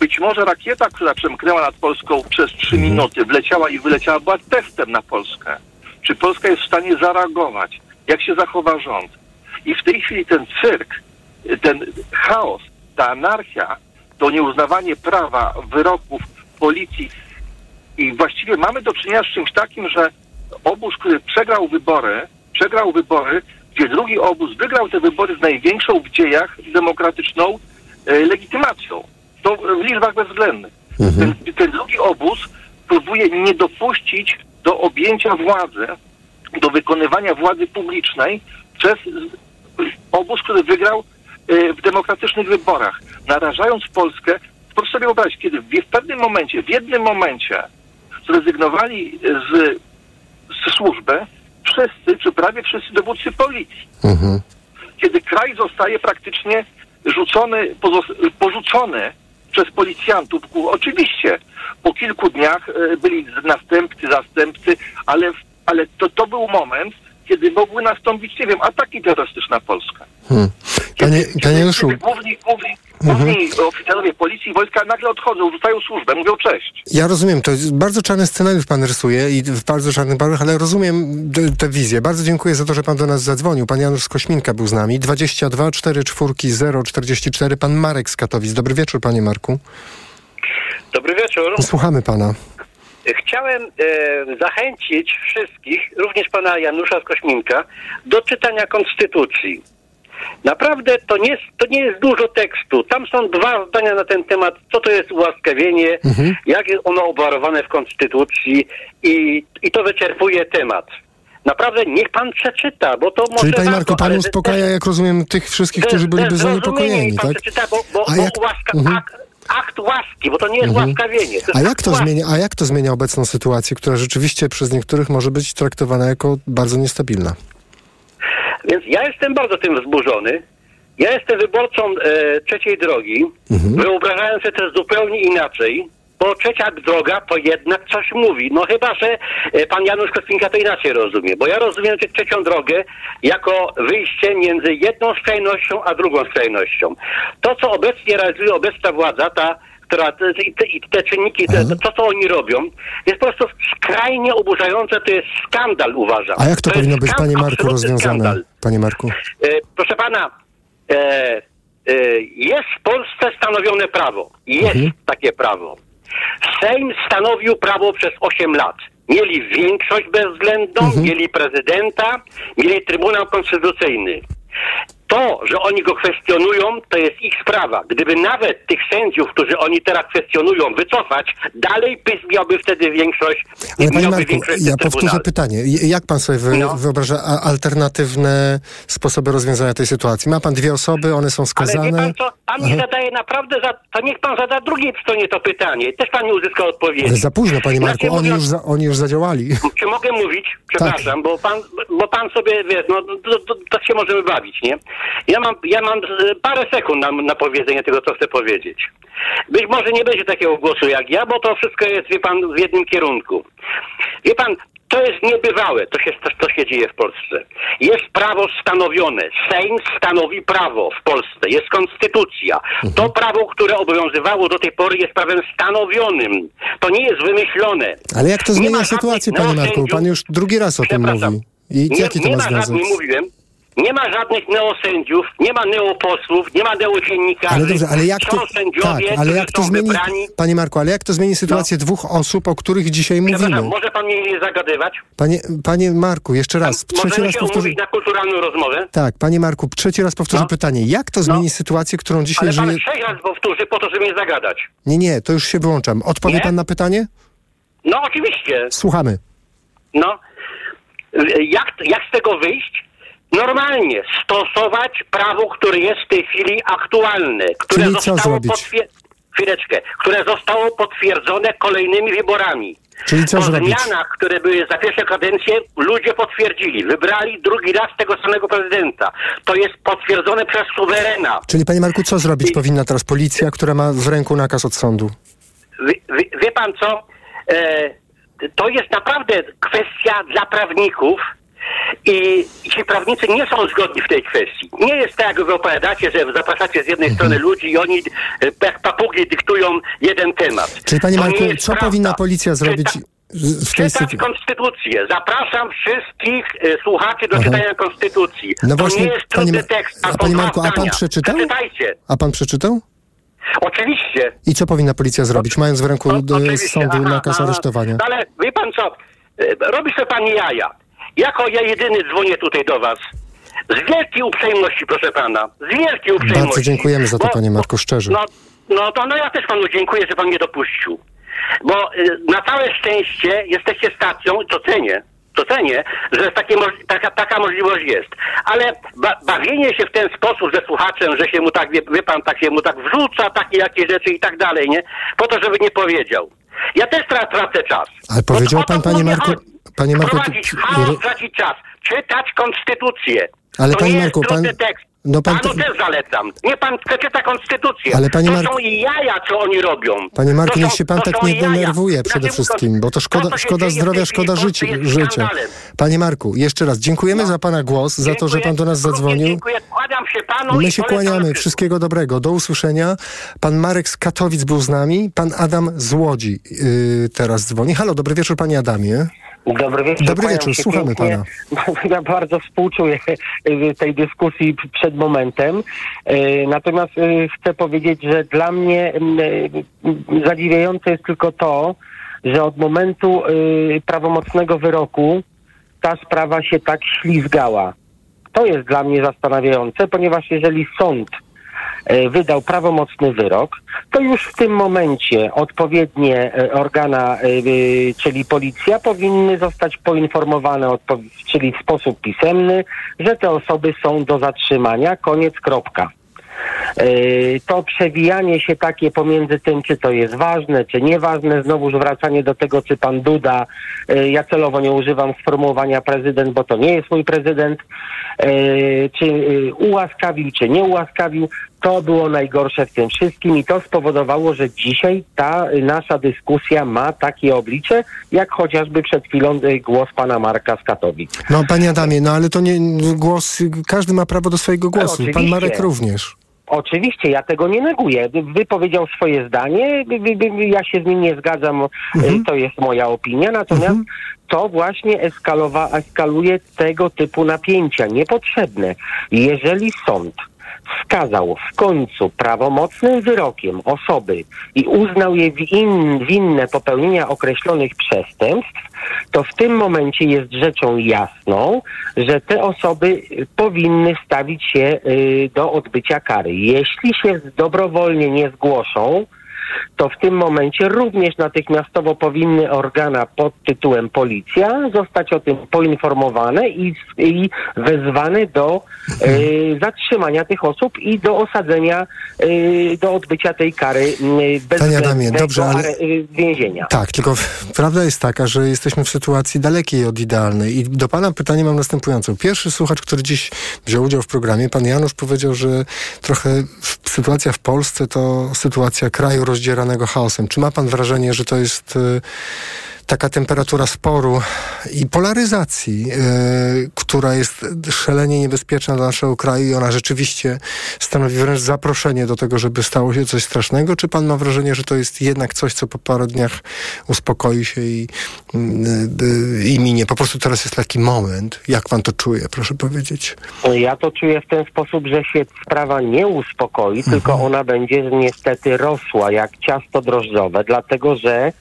Być może rakieta, która przemknęła nad Polską przez trzy minuty, wleciała i wyleciała, była testem na Polskę. Czy Polska jest w stanie zareagować? Jak się zachowa rząd? I w tej chwili ten cyrk, ten chaos, ta anarchia, to nieuznawanie prawa, wyroków, policji. I właściwie mamy do czynienia z czymś takim, że obóz, który przegrał wybory, przegrał wybory, gdzie drugi obóz wygrał te wybory z największą w dziejach demokratyczną e, legitymacją. To w liczbach bezwzględnych. Ten, ten drugi obóz próbuje nie dopuścić do objęcia władzy, do wykonywania władzy publicznej przez obóz, który wygrał y, w demokratycznych wyborach, narażając Polskę, proszę sobie wyobrazić, kiedy w, w pewnym momencie, w jednym momencie zrezygnowali z, z służby wszyscy, czy prawie wszyscy dowódcy policji. Mhm. Kiedy kraj zostaje praktycznie rzucony, porzucony przez policjantów. Oczywiście po kilku dniach e, byli następcy, zastępcy, ale, ale to, to był moment, kiedy mogły nastąpić, nie wiem, ataki terrorystyczne na Polskę. Hmm. Panie, panie Januszu, Kiedy główni, główni, Mhm. główni oficerowie policji i wojska nagle odchodzą, rzucają służbę, mówią cześć. ja rozumiem, to jest bardzo czarny scenariusz pan rysuje i w bardzo czarnych barwach, ale rozumiem tę wizję. Bardzo dziękuję za to, że pan do nas zadzwonił. Pan Janusz z Kośminka był z nami. 22 4 4 0 44. Pan Marek z Katowic. Dobry wieczór, panie Marku. Dobry wieczór. Słuchamy pana. Chciałem e, zachęcić wszystkich, również pana Janusza z Kośminka, do czytania Konstytucji. Naprawdę to nie, jest, to nie jest dużo tekstu. Tam są dwa zdania na ten temat, co to jest ułaskawienie, Mhm. jak jest ono obwarowane w Konstytucji i, i to wyczerpuje temat. Naprawdę niech pan przeczyta, bo to może Czyli panie Marku, pan uspokaja, jak rozumiem, tych wszystkich, którzy ze byliby zrozumieniem zaniepokojeni, pan tak? przeczyta, bo, bo, A bo jak- łaska, Mhm. akt, akt łaski, bo to nie jest Mhm. łaskawienie. To A jak to łaski. zmienia, a jak to zmienia obecną sytuację, która rzeczywiście przez niektórych może być traktowana jako bardzo niestabilna? Więc ja jestem bardzo tym wzburzony. Ja jestem wyborcą e, trzeciej drogi, Mhm. wyobrażając sobie to zupełnie inaczej, bo trzecia droga to jednak coś mówi. No chyba, że e, pan Janusz Kotwinka to inaczej rozumie, bo ja rozumiem tę trzecią drogę jako wyjście między jedną skrajnością a drugą skrajnością. To, co obecnie realizuje obecna władza, ta która te, te, i te czynniki, te, to co oni robią, jest po prostu skrajnie oburzające, to jest skandal uważam. A jak to, jest powinno być, skandal, panie Marku, rozwiązane? skandal. Panie Marku. E, proszę pana, e, e, jest w Polsce stanowione prawo. Jest Mhm. takie prawo. Sejm stanowił prawo przez 8 lat. Mieli większość bezwzględną, Mhm. mieli prezydenta, mieli Trybunał Konstytucyjny. To, że oni go kwestionują, to jest ich sprawa. Gdyby nawet tych sędziów, którzy oni teraz kwestionują, wycofać, dalej PiS miałby wtedy większość. Ale panie Marku, większość ja powtórzę Trybunale. pytanie. Jak pan sobie wy, No. wyobraża alternatywne sposoby rozwiązania tej sytuacji? Ma pan dwie osoby, one są Ale skazane. wie pan co, pan mi Aha. zadaje naprawdę, za, to niech pan zada drugiej stronie to pytanie. Też pan nie uzyska odpowiedzi. Ale za późno, panie Marku, Znaczy, oni mówiąc- już, za, oni już zadziałali. Czy mogę mówić? Tak. Przepraszam, bo, pan, bo pan sobie, wiesz, no to, to, to się możemy bawić, nie? Ja mam, ja mam e, parę sekund na, na powiedzenie tego, co chcę powiedzieć. Być może nie będzie takiego głosu jak ja, bo to wszystko jest, wie pan, w jednym kierunku. Wie pan, to jest niebywałe, to się, to, to się dzieje w Polsce. Jest prawo stanowione. Sejm stanowi prawo w Polsce. Jest konstytucja. To prawo, które obowiązywało do tej pory jest prawem stanowionym. To nie jest wymyślone. Ale jak to zmienia sytuację, panie Marku? Pan już drugi raz o tym mówi. I Nie, jaki to nie ma ma żadnych, mówiłem, nie ma żadnych neosędziów, nie ma neoposłów, nie ma neodziennikarzy. Ale dobrze, ale jak to, tak, ale jak to zmieni, wybrani. panie Marku, ale jak to zmieni sytuację dwóch osób, o których dzisiaj mówimy? może pan mnie nie zagadywać? Panie, panie Marku, jeszcze raz, trzeci raz się powtórzę. umówić na kulturalną rozmowę? Tak, panie Marku, trzeci raz powtórzę pytanie. Jak to zmieni sytuację, którą dzisiaj Ale pan żyje... sześć razy powtórzy po to, żeby mnie zagadać. Nie, nie, to już się wyłączam. Odpowie Nie? pan na pytanie? No oczywiście. Słuchamy. No. Jak, jak z tego wyjść? Normalnie stosować prawo, które jest w tej chwili aktualne, które Czyli co zostało zrobić? potwier- chwileczkę, które zostało potwierdzone kolejnymi wyborami. Czyli co po zrobić? zmianach, które były za pierwsze kadencje, ludzie potwierdzili. Wybrali drugi raz tego samego prezydenta. To jest potwierdzone przez suwerena. Czyli panie Marku, co zrobić powinna teraz policja, która ma w ręku nakaz od sądu? Wie, wie, wie pan co? E, to jest naprawdę kwestia dla prawników i ci prawnicy nie są zgodni w tej kwestii. Nie jest tak, jak wy opowiadacie, że zapraszacie z jednej strony ludzi i oni e, jak papugi dyktują jeden temat. Czyli panie To Marku, co prawda. powinna policja zrobić w tej Czytać sytuacji? konstytucję. Zapraszam wszystkich e, słuchaczy do Aha. czytania konstytucji. No to właśnie, nie jest panie trudny Ma- tekst. a panie Marku, a pan przeczytał? Przeczytajcie. A pan przeczytał? Oczywiście. I co powinna policja zrobić, mając w ręku Oczywiście. sądu Aha, nakaz aresztowania? No Ale wie pan co, e, robi sobie pan jaja. Jako ja jedyny dzwonię tutaj do was. Z wielkiej uprzejmości, proszę pana. Z wielkiej uprzejmości. Bardzo dziękujemy za to, Bo- panie Marku, szczerze. No, no to no ja też panu dziękuję, że pan mnie dopuścił. Bo y, na całe szczęście jesteście stacją, to cenię, to cenię, że takie, taka, taka możliwość jest. Ale ba- bawienie się w ten sposób ze słuchaczem, że się mu tak, wie, wie pan, tak się mu tak wrzuca, takie jakieś rzeczy i tak dalej, nie? Po to, żeby nie powiedział. Ja też tra- tracę czas. Ale powiedział pan, panie Marku, chodzi. Panie Marku, Prowadzić chaos, tracić czas. Czytać konstytucję. Ale to panie nie Marku, jest pan- tekst. no pan Panu to- też zalecam. Nie pan przeczyta konstytucję. Ale panie to Marku- są i jaja, co oni robią. Panie Marku, To niech są- się pan to tak są nie jaja. denerwuje przede Dlatego wszystkim, bo to szkoda, to, szkoda zdrowia, szkoda Polsce życia. Panie Marku, jeszcze raz dziękujemy za pana głos, za to, że pan do nas zadzwonił. Dziękuję, kłaniam się panu My się kłaniamy. Wszystkiego dobrego. Do usłyszenia. Pan Marek z Katowic był z nami. Pan Adam z Łodzi yy, teraz dzwoni. Halo, dobry wieczór, panie Adamie. Dobry wieczór. Dobry wieczór, słuchamy pięknie. Ja bardzo współczuję y, tej dyskusji przed momentem. Y, Natomiast y, chcę powiedzieć, że dla mnie zadziwiające jest tylko to, że od momentu prawomocnego wyroku ta sprawa się tak ślizgała. To jest dla mnie zastanawiające, ponieważ jeżeli sąd wydał prawomocny wyrok, to już w tym momencie odpowiednie e, organa, e, e, czyli policja, powinny zostać poinformowane, czyli w sposób pisemny, że te osoby są do zatrzymania. Koniec, kropka. E, To przewijanie się takie pomiędzy tym, czy to jest ważne, czy nieważne, znowuż wracanie do tego, czy pan Duda, e, ja celowo nie używam sformułowania prezydent, bo to nie jest mój prezydent, e, czy e, ułaskawił, czy nie ułaskawił, to było najgorsze w tym wszystkim i to spowodowało, że dzisiaj ta e, nasza dyskusja ma takie oblicze, jak chociażby przed chwilą e, głos pana Marka z Katowic. No, panie Adamie, no ale to nie głos, każdy ma prawo do swojego głosu. Pan oczywiście. Marek również. Oczywiście, ja tego nie neguję. Wypowiedział swoje zdanie, ja się z nim nie zgadzam, Mhm. y, to jest moja opinia, natomiast to właśnie eskalowa, eskaluje tego typu napięcia niepotrzebne. Jeżeli sąd skazał w końcu prawomocnym wyrokiem osoby i uznał je win, winne popełnienia określonych przestępstw, to w tym momencie jest rzeczą jasną, że te osoby y, powinny stawić się y, do odbycia kary. Jeśli się dobrowolnie nie zgłoszą, to w tym momencie również natychmiastowo powinny organa pod tytułem policja zostać o tym poinformowane i, i wezwane do y, zatrzymania tych osób i do osadzenia, y, do odbycia tej kary y, Panie Adamie, dobrze, ale- y, więzienia. Tak, tylko prawda jest taka, że jesteśmy w sytuacji dalekiej od idealnej. I do pana pytanie mam następujące. Pierwszy słuchacz, który dziś wziął udział w programie, pan Janusz powiedział, że trochę sytuacja w Polsce to sytuacja kraju rozdzieranego chaosem. Czy ma pan wrażenie, że to jest y, taka temperatura sporu i polaryzacji, y, która jest szalenie niebezpieczna dla naszego kraju i ona rzeczywiście stanowi wręcz zaproszenie do tego, żeby stało się coś strasznego? Czy pan ma wrażenie, że to jest jednak coś, co po paru dniach uspokoi się i, y, y, i minie? Po prostu teraz jest taki moment. Jak pan to czuje, proszę powiedzieć? Ja to czuję w ten sposób, że się sprawa nie uspokoi, Mhm. tylko ona będzie niestety rosła jak ciasto drożdżowe, dlatego że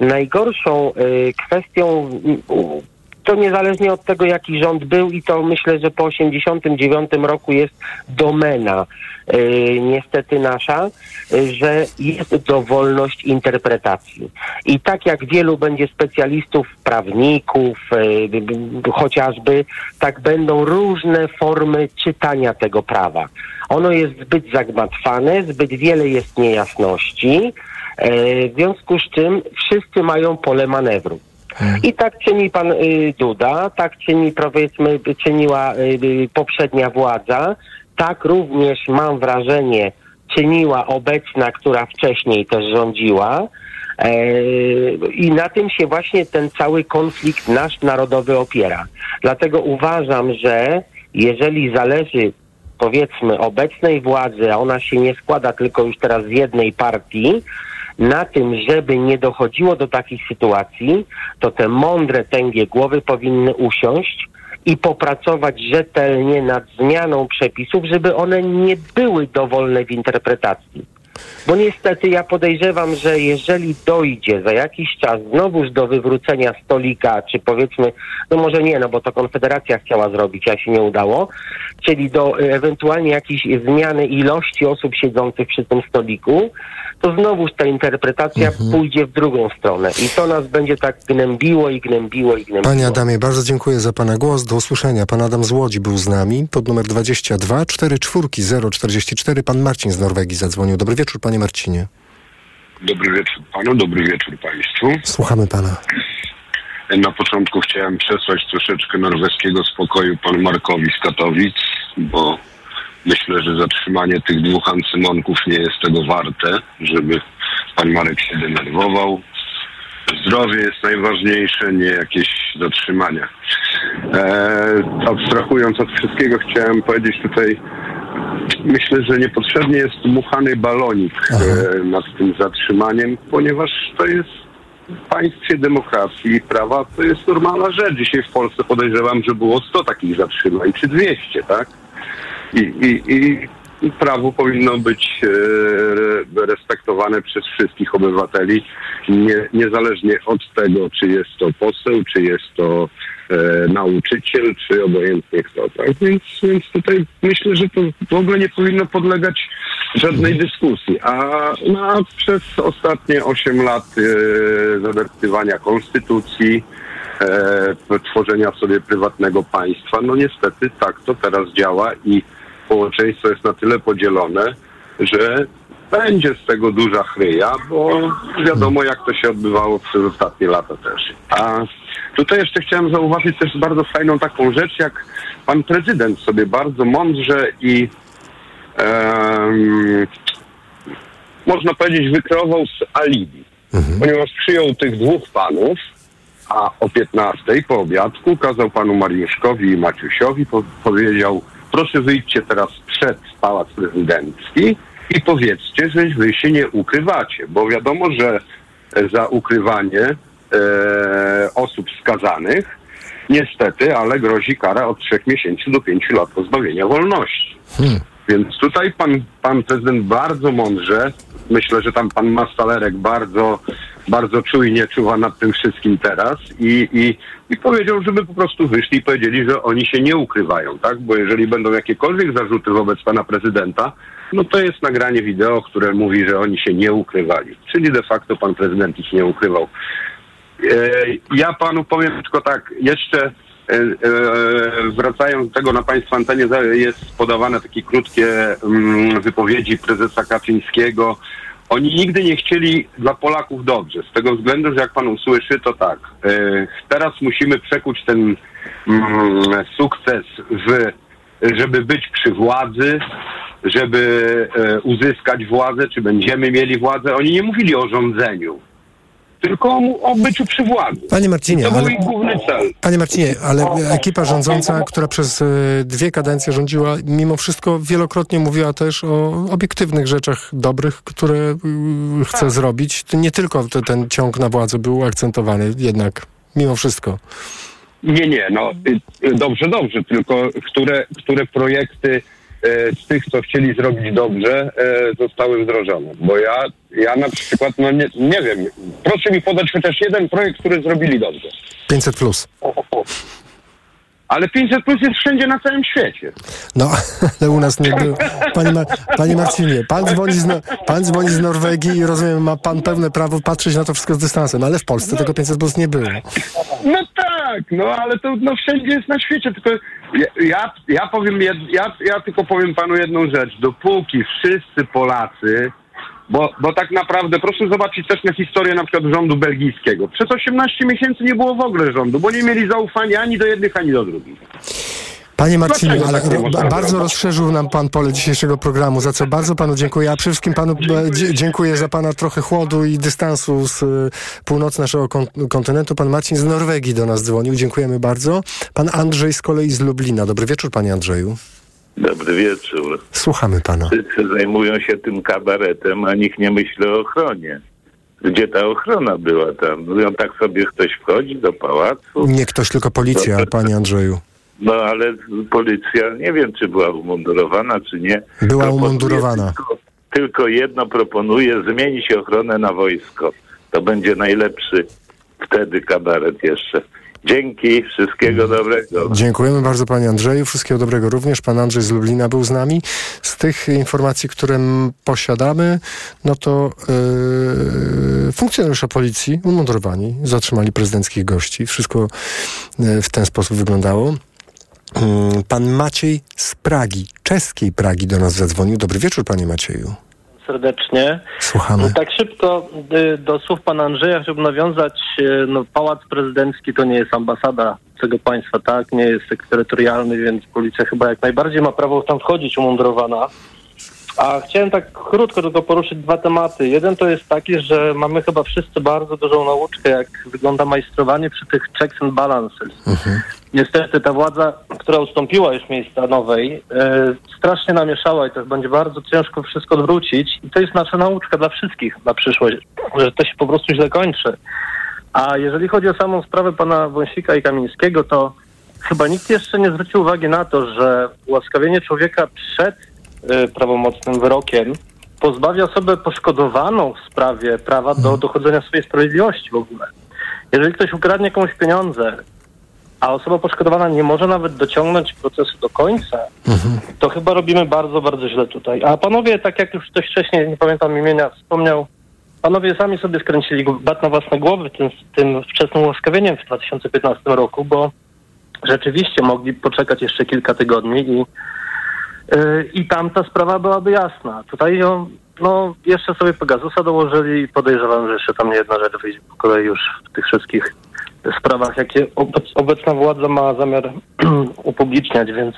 najgorszą y, kwestią y, to niezależnie od tego, jaki rząd był i to myślę, że po 89 roku jest domena y, niestety nasza, że jest dowolność interpretacji. I tak jak wielu będzie specjalistów, prawników, chociażby, tak będą różne formy czytania tego prawa. Ono jest zbyt zagmatwane, zbyt wiele jest niejasności, w związku z czym wszyscy mają pole manewru. I tak czyni pan y, Duda, tak czyni powiedzmy, czyniła y, y, poprzednia władza, tak również mam wrażenie czyniła obecna, która wcześniej też rządziła. E, I na tym się właśnie ten cały konflikt nasz narodowy opiera. Dlatego uważam, że jeżeli zależy powiedzmy obecnej władzy, a ona się nie składa tylko już teraz z jednej partii, na tym, żeby nie dochodziło do takich sytuacji, to te mądre, tęgie głowy powinny usiąść i popracować rzetelnie nad zmianą przepisów, żeby one nie były dowolne w interpretacji. Bo niestety ja podejrzewam, że jeżeli dojdzie za jakiś czas znowuż do wywrócenia stolika, czy powiedzmy, no może nie, no bo to Konfederacja chciała zrobić, a się nie udało, czyli do ewentualnie jakiejś zmiany ilości osób siedzących przy tym stoliku, to znowuż ta interpretacja pójdzie w drugą stronę. I to nas będzie tak gnębiło i gnębiło i gnębiło. Panie Adamie, bardzo dziękuję za Pana głos. Do usłyszenia. Pan Adam z Łodzi był z nami pod numer 22 44 044. Pan Marcin z Norwegii zadzwonił. Dobry wieczór, Panie Marcinie. Dobry wieczór panu, dobry wieczór państwu. Słuchamy Pana. Na początku chciałem przesłać troszeczkę norweskiego spokoju panu Markowi z Katowic, bo myślę, że zatrzymanie tych dwóch ancymonków nie jest tego warte, żeby pan Marek się denerwował. Zdrowie jest najważniejsze, nie jakieś zatrzymania. Eee, abstrahując od wszystkiego, chciałem powiedzieć tutaj, myślę, że niepotrzebnie jest dmuchany balonik e, nad tym zatrzymaniem, ponieważ to jest w państwie demokracji i prawa, to jest normalna rzecz. Dzisiaj w Polsce podejrzewam, że było 100 takich zatrzymań, czy 200, tak? I, i, i prawo powinno być e, re- respektowane przez wszystkich obywateli, nie, niezależnie od tego, czy jest to poseł, czy jest to e, nauczyciel, czy obojętnie kto. Tak? Więc, więc tutaj myślę, że to w ogóle nie powinno podlegać żadnej dyskusji. A, no, a przez ostatnie 8 lat e, zadeptywania konstytucji, e, tworzenia sobie prywatnego państwa, no niestety tak to teraz działa i społeczeństwo jest na tyle podzielone, że będzie z tego duża chryja, bo wiadomo jak to się odbywało przez ostatnie lata też. A tutaj jeszcze chciałem zauważyć też bardzo fajną taką rzecz, jak pan prezydent sobie bardzo mądrze i em, można powiedzieć wykreował z alibi, ponieważ przyjął tych dwóch panów, a o 15 po obiadku kazał panu Mariuszkowi i Maciusiowi, po, powiedział proszę wyjdźcie teraz przed pałac prezydencki i powiedzcie, że wy się nie ukrywacie, bo wiadomo, że za ukrywanie e, osób skazanych niestety, ale grozi kara od 3 miesięcy do 5 lat pozbawienia wolności. Więc tutaj pan, pan prezydent bardzo mądrze, myślę, że tam pan Mastalerek bardzo, bardzo czujnie czuwa nad tym wszystkim teraz i, i, i powiedział, żeby po prostu wyszli i powiedzieli, że oni się nie ukrywają, tak? Bo jeżeli będą jakiekolwiek zarzuty wobec pana prezydenta, no to jest nagranie wideo, które mówi, że oni się nie ukrywali. Czyli de facto pan prezydent ich nie ukrywał. E, Ja panu powiem tylko tak, jeszcze wracając do tego na państwa antenie jest podawane takie krótkie mm, wypowiedzi prezesa Kaczyńskiego. Oni nigdy nie chcieli dla Polaków dobrze, z tego względu, że jak pan usłyszy, to tak. e, Teraz musimy przekuć ten mm, sukces w, żeby być przy władzy, żeby e, uzyskać władzę, czy będziemy mieli władzę. Oni nie mówili o rządzeniu tylko o, byciu przy władzy. Panie Marcinie, to był ale- ich główny cel. Panie Marcinie, ale ekipa rządząca, która przez e, dwie kadencje rządziła, mimo wszystko wielokrotnie mówiła też o obiektywnych rzeczach dobrych, które y, chce zrobić. To nie tylko te, ten ciąg na władzę był akcentowany, jednak mimo wszystko. Nie, nie, no y, y, dobrze, dobrze, tylko które, które projekty e, z tych, co chcieli zrobić dobrze, e, zostały wdrożone. Bo ja, ja na przykład, no nie, nie wiem, proszę mi podać chociaż jeden projekt, który zrobili dobrze. 500 plus. Ale 500 plus jest wszędzie na całym świecie. No, ale u nas nie było. Panie, Ma- Panie Marcinie, pan dzwoni, z no, pan dzwoni z Norwegii i rozumiem, ma pan pełne prawo patrzeć na to wszystko z dystansem, ale w Polsce tego 500 plus nie było. No tak, no ale to no, wszędzie jest na świecie, tylko ja, ja, powiem, jed, ja, ja tylko powiem panu jedną rzecz. Dopóki wszyscy Polacy, bo, bo tak naprawdę proszę zobaczyć też na historię na przykład rządu belgijskiego. Przez 18 miesięcy nie było w ogóle rządu, bo nie mieli zaufania ani do jednych, ani do drugich. Panie Marcinie, ale tak można bardzo rozszerzył nam pan pole dzisiejszego programu, za co bardzo panu dziękuję, a przede wszystkim panu e, dziękuję za pana trochę chłodu i dystansu z e, północy naszego kon- kontynentu. Pan Marcin z Norwegii do nas dzwonił, dziękujemy bardzo. Pan Andrzej z kolei z Lublina. Dobry wieczór, panie Andrzeju. Dobry wieczór. Słuchamy pana. Wszyscy zajmują się tym kabaretem, a nikt nie myśli o ochronie. Gdzie ta ochrona była tam? No tak sobie ktoś wchodzi do pałacu. Nie ktoś, tylko policja, panie Andrzeju. No ale policja, nie wiem czy była umundurowana, czy nie. Była Proponuje umundurowana. Tylko, tylko jedno proponuję, zmienić ochronę na wojsko. To będzie najlepszy wtedy kabaret jeszcze. Dzięki, wszystkiego dobrego. Dziękujemy bardzo panie Andrzeju. Wszystkiego dobrego również. Pan Andrzej z Lublina był z nami. Z tych informacji, które posiadamy, no to yy, funkcjonariusze policji umundurowani zatrzymali prezydenckich gości. Wszystko yy, w ten sposób wyglądało. Yy, Pan Maciej z Pragi, czeskiej Pragi do nas zadzwonił. Dobry wieczór panie Macieju. serdecznie. Słuchamy. No, tak szybko y, do słów pana Andrzeja chciałbym nawiązać. y, No, Pałac Prezydencki to nie jest ambasada tego państwa, tak? Nie jest eksterytorialny, więc policja chyba jak najbardziej ma prawo tam wchodzić umundurowana. A chciałem tak krótko tylko poruszyć dwa tematy. Jeden to jest taki, że mamy chyba wszyscy bardzo dużą nauczkę, jak wygląda majstrowanie przy tych checks and balances. Niestety ta władza, która ustąpiła już miejsca nowej, e, strasznie namieszała i to będzie bardzo ciężko wszystko odwrócić. I to jest nasza nauczka dla wszystkich na przyszłość, że to się po prostu źle kończy. A jeżeli chodzi o samą sprawę pana Wąsika i Kamińskiego, to chyba nikt jeszcze nie zwrócił uwagi na to, że ułaskawienie człowieka przed prawomocnym wyrokiem pozbawia osobę poszkodowaną w sprawie prawa do dochodzenia swojej sprawiedliwości w ogóle. Jeżeli ktoś ukradnie komuś pieniądze, a osoba poszkodowana nie może nawet dociągnąć procesu do końca, to chyba robimy bardzo, bardzo źle tutaj. A panowie, tak jak już ktoś wcześniej, nie pamiętam imienia, wspomniał, panowie sami sobie skręcili bat na własne głowy tym, tym wczesnym ułaskawieniem w 2015 roku, bo rzeczywiście mogli poczekać jeszcze kilka tygodni i, i tam ta sprawa byłaby jasna. Tutaj ją, no, jeszcze sobie Pegasusa dołożyli i podejrzewam, że jeszcze tam nie jedna rzecz wyjdzie po kolei już w tych wszystkich sprawach, jakie obec- obecna władza ma zamiar upubliczniać, więc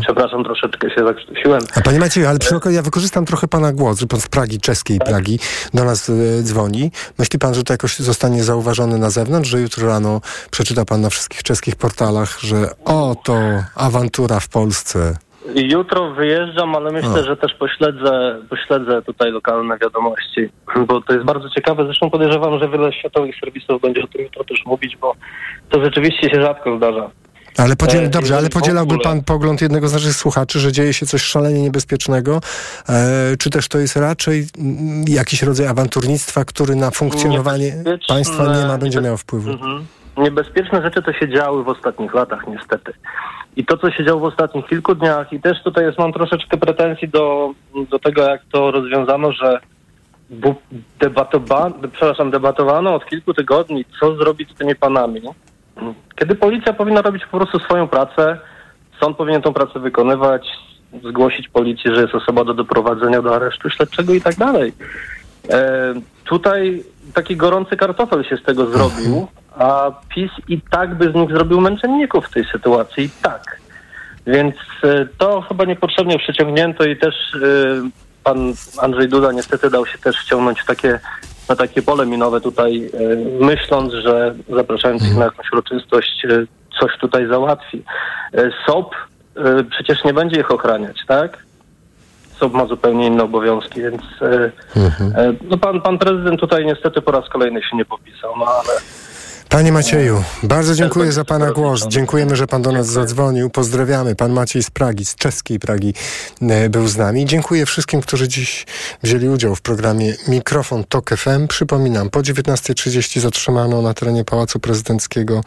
przepraszam, troszeczkę się zakrztusiłem. A panie Macieju, ale przy okazji ja wykorzystam trochę pana głos, że pan z Pragi, czeskiej Pragi do nas e, dzwoni. Myśli pan, że to jakoś zostanie zauważone na zewnątrz, że jutro rano przeczyta pan na wszystkich czeskich portalach, że o, to awantura w Polsce. Jutro wyjeżdżam, ale myślę, że też pośledzę, pośledzę tutaj lokalne wiadomości, bo to jest bardzo ciekawe. Zresztą podejrzewam, że wiele światowych serwisów będzie o tym jutro też mówić, bo to rzeczywiście się rzadko zdarza. Ale podziel, E, dobrze, ale podzielałby pan pogląd jednego z naszych słuchaczy, że dzieje się coś szalenie niebezpiecznego, e, czy też to jest raczej mm, jakiś rodzaj awanturnictwa, który na funkcjonowanie państwa nie ma, będzie miał wpływu? Mhm. Niebezpieczne rzeczy to się działy w ostatnich latach niestety. I to, co się działo w ostatnich kilku dniach i też tutaj jest, mam troszeczkę pretensji do, do tego, jak to rozwiązano, że debatowa- przepraszam, debatowano od kilku tygodni, co zrobić z tymi panami. Kiedy policja powinna robić po prostu swoją pracę, sąd powinien tą pracę wykonywać, zgłosić policji, że jest osoba do doprowadzenia do aresztu śledczego i tak dalej. E, tutaj taki gorący kartofel się z tego zrobił, a PiS i tak by z nich zrobił męczenników w tej sytuacji, i tak. Więc e, to chyba niepotrzebnie przeciągnięto i też e, pan Andrzej Duda niestety dał się też wciągnąć w takie, na takie pole minowe tutaj, e, myśląc, że zapraszając ich na jakąś uroczystość e, coś tutaj załatwi. E, SOP przecież nie będzie ich ochraniać, tak? SOP ma zupełnie inne obowiązki, więc e, e, no pan, pan prezydent tutaj niestety po raz kolejny się nie popisał, no ale Panie Macieju, bardzo dziękuję za Pana głos. Dziękujemy, że Pan do nas zadzwonił. Pozdrawiamy. Pan Maciej z Pragi, z czeskiej Pragi e, był z nami. Dziękuję wszystkim, którzy dziś wzięli udział w programie Mikrofon Tok FM. Przypominam, po 19.30 zatrzymano na terenie Pałacu Prezydenckiego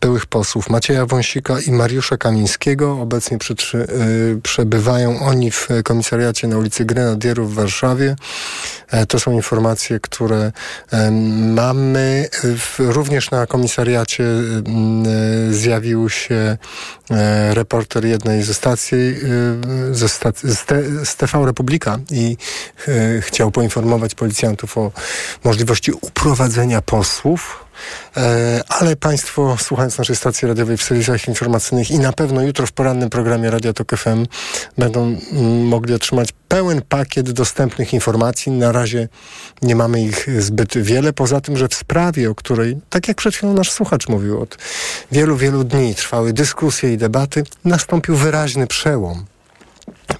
byłych posłów Macieja Wąsika i Mariusza Kamińskiego. Obecnie przytrzy, y, przebywają oni w komisariacie na ulicy Grenadierów w Warszawie. E, To są informacje, które mamy. Również na komisariacie m, e, zjawił się e, reporter jednej ze stacji, e, ze stac- z, TV Republika i chciał poinformować policjantów o możliwości uprowadzenia posłów. E, Ale Państwo, słuchając naszej stacji radiowej w serwisach informacyjnych i na pewno jutro w porannym programie Radio Tok FM będą mm, mogli otrzymać pełen pakiet dostępnych informacji. Na razie nie mamy ich zbyt wiele, poza tym, że w sprawie, o której, tak jak przed chwilą nasz słuchacz mówił, od wielu, wielu dni trwały dyskusje i debaty, nastąpił wyraźny przełom.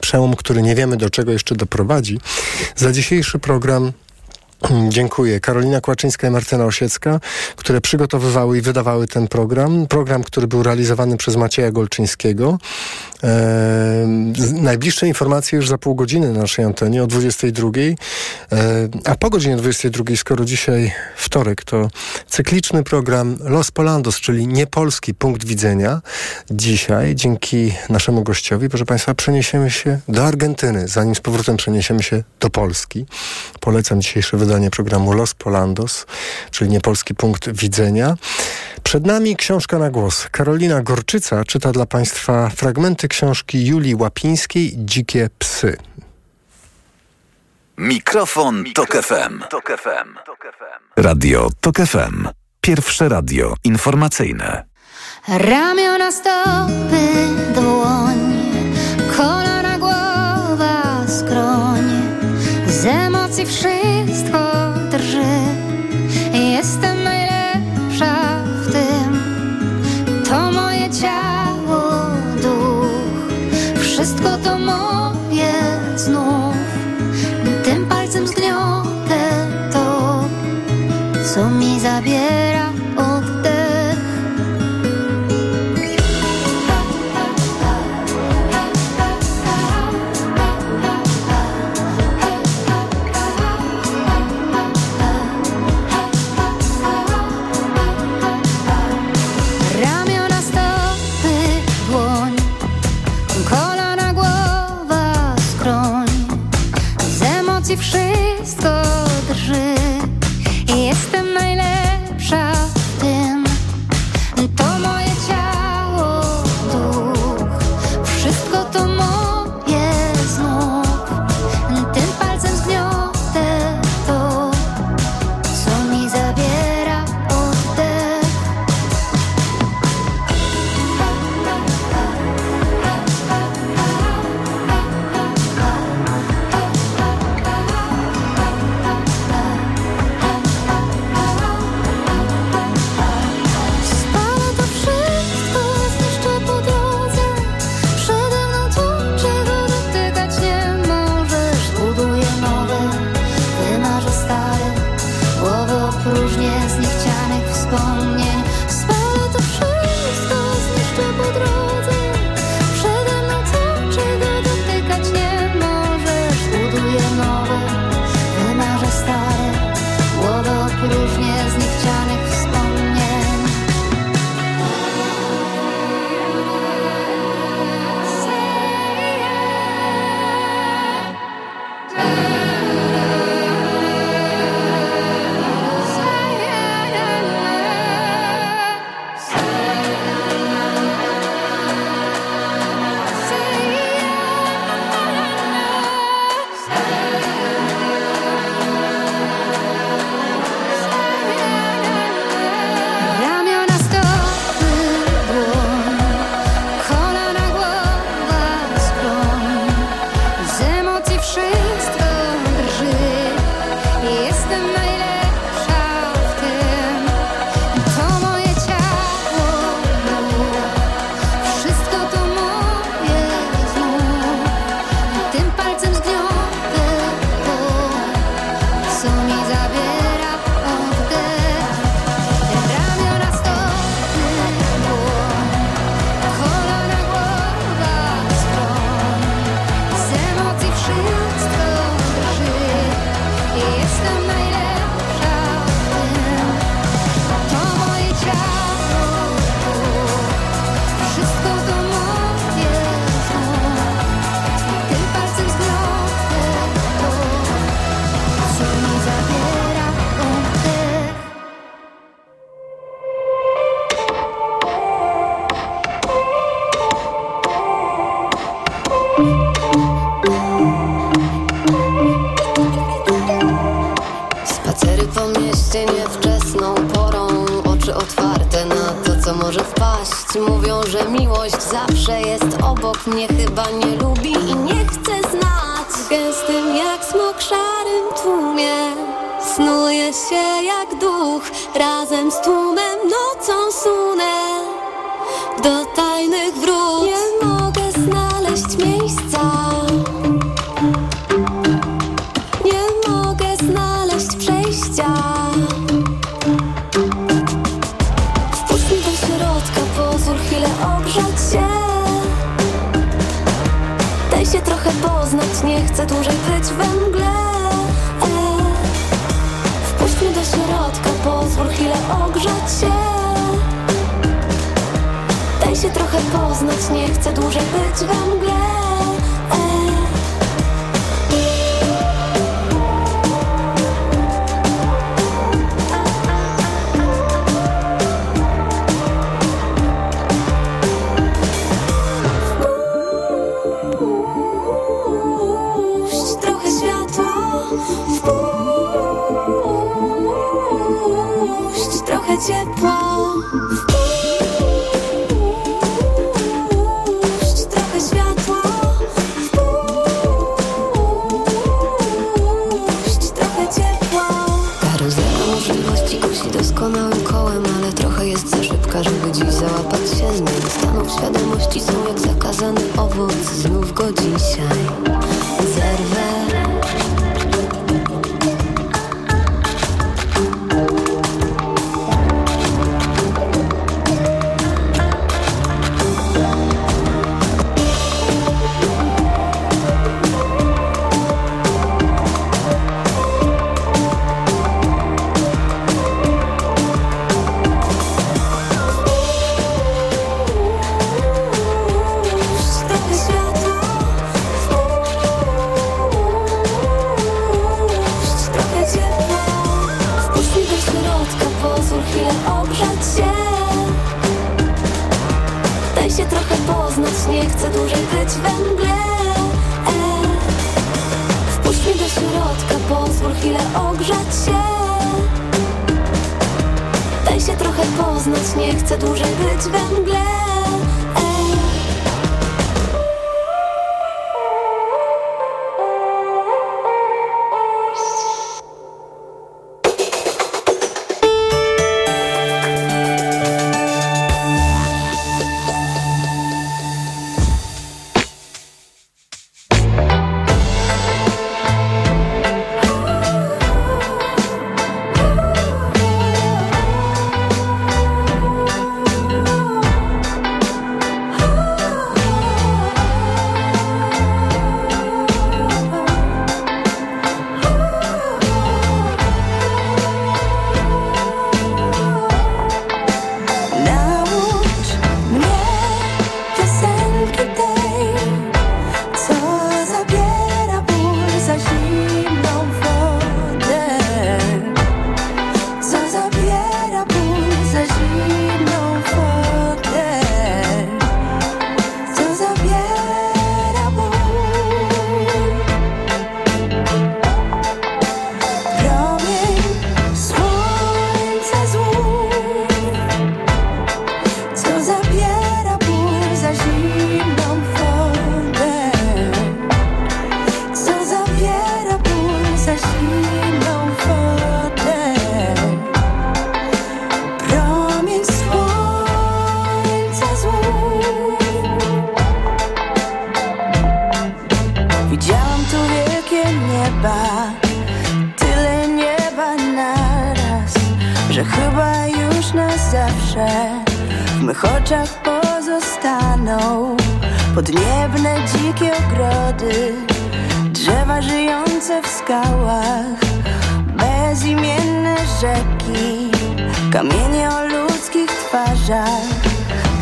Przełom, który nie wiemy do czego jeszcze doprowadzi. Za dzisiejszy program Dziękuję. Karolina Kłaczyńska i Martyna Osiecka, które przygotowywały i wydawały ten program. Program, który był realizowany przez Macieja Golczyńskiego. najbliższe informacje już za pół godziny na naszej antenie o 22. a po godzinie 22, skoro dzisiaj wtorek, to cykliczny program Los Polandos, czyli niepolski punkt widzenia. Dzisiaj, dzięki naszemu gościowi, proszę Państwa, przeniesiemy się do Argentyny, zanim z powrotem przeniesiemy się do Polski. Polecam dzisiejsze wydanie programu Los Polandos, czyli niepolski punkt widzenia. Przed nami książka na głos. Karolina Gorczyca czyta dla Państwa fragmenty książki Julii Łapińskiej Dzikie psy. Mikrofon, Mikrofon Tok FM. Tok FM. Radio Tok FM. Pierwsze radio informacyjne. Ramiona, stopy, dłoń, co mi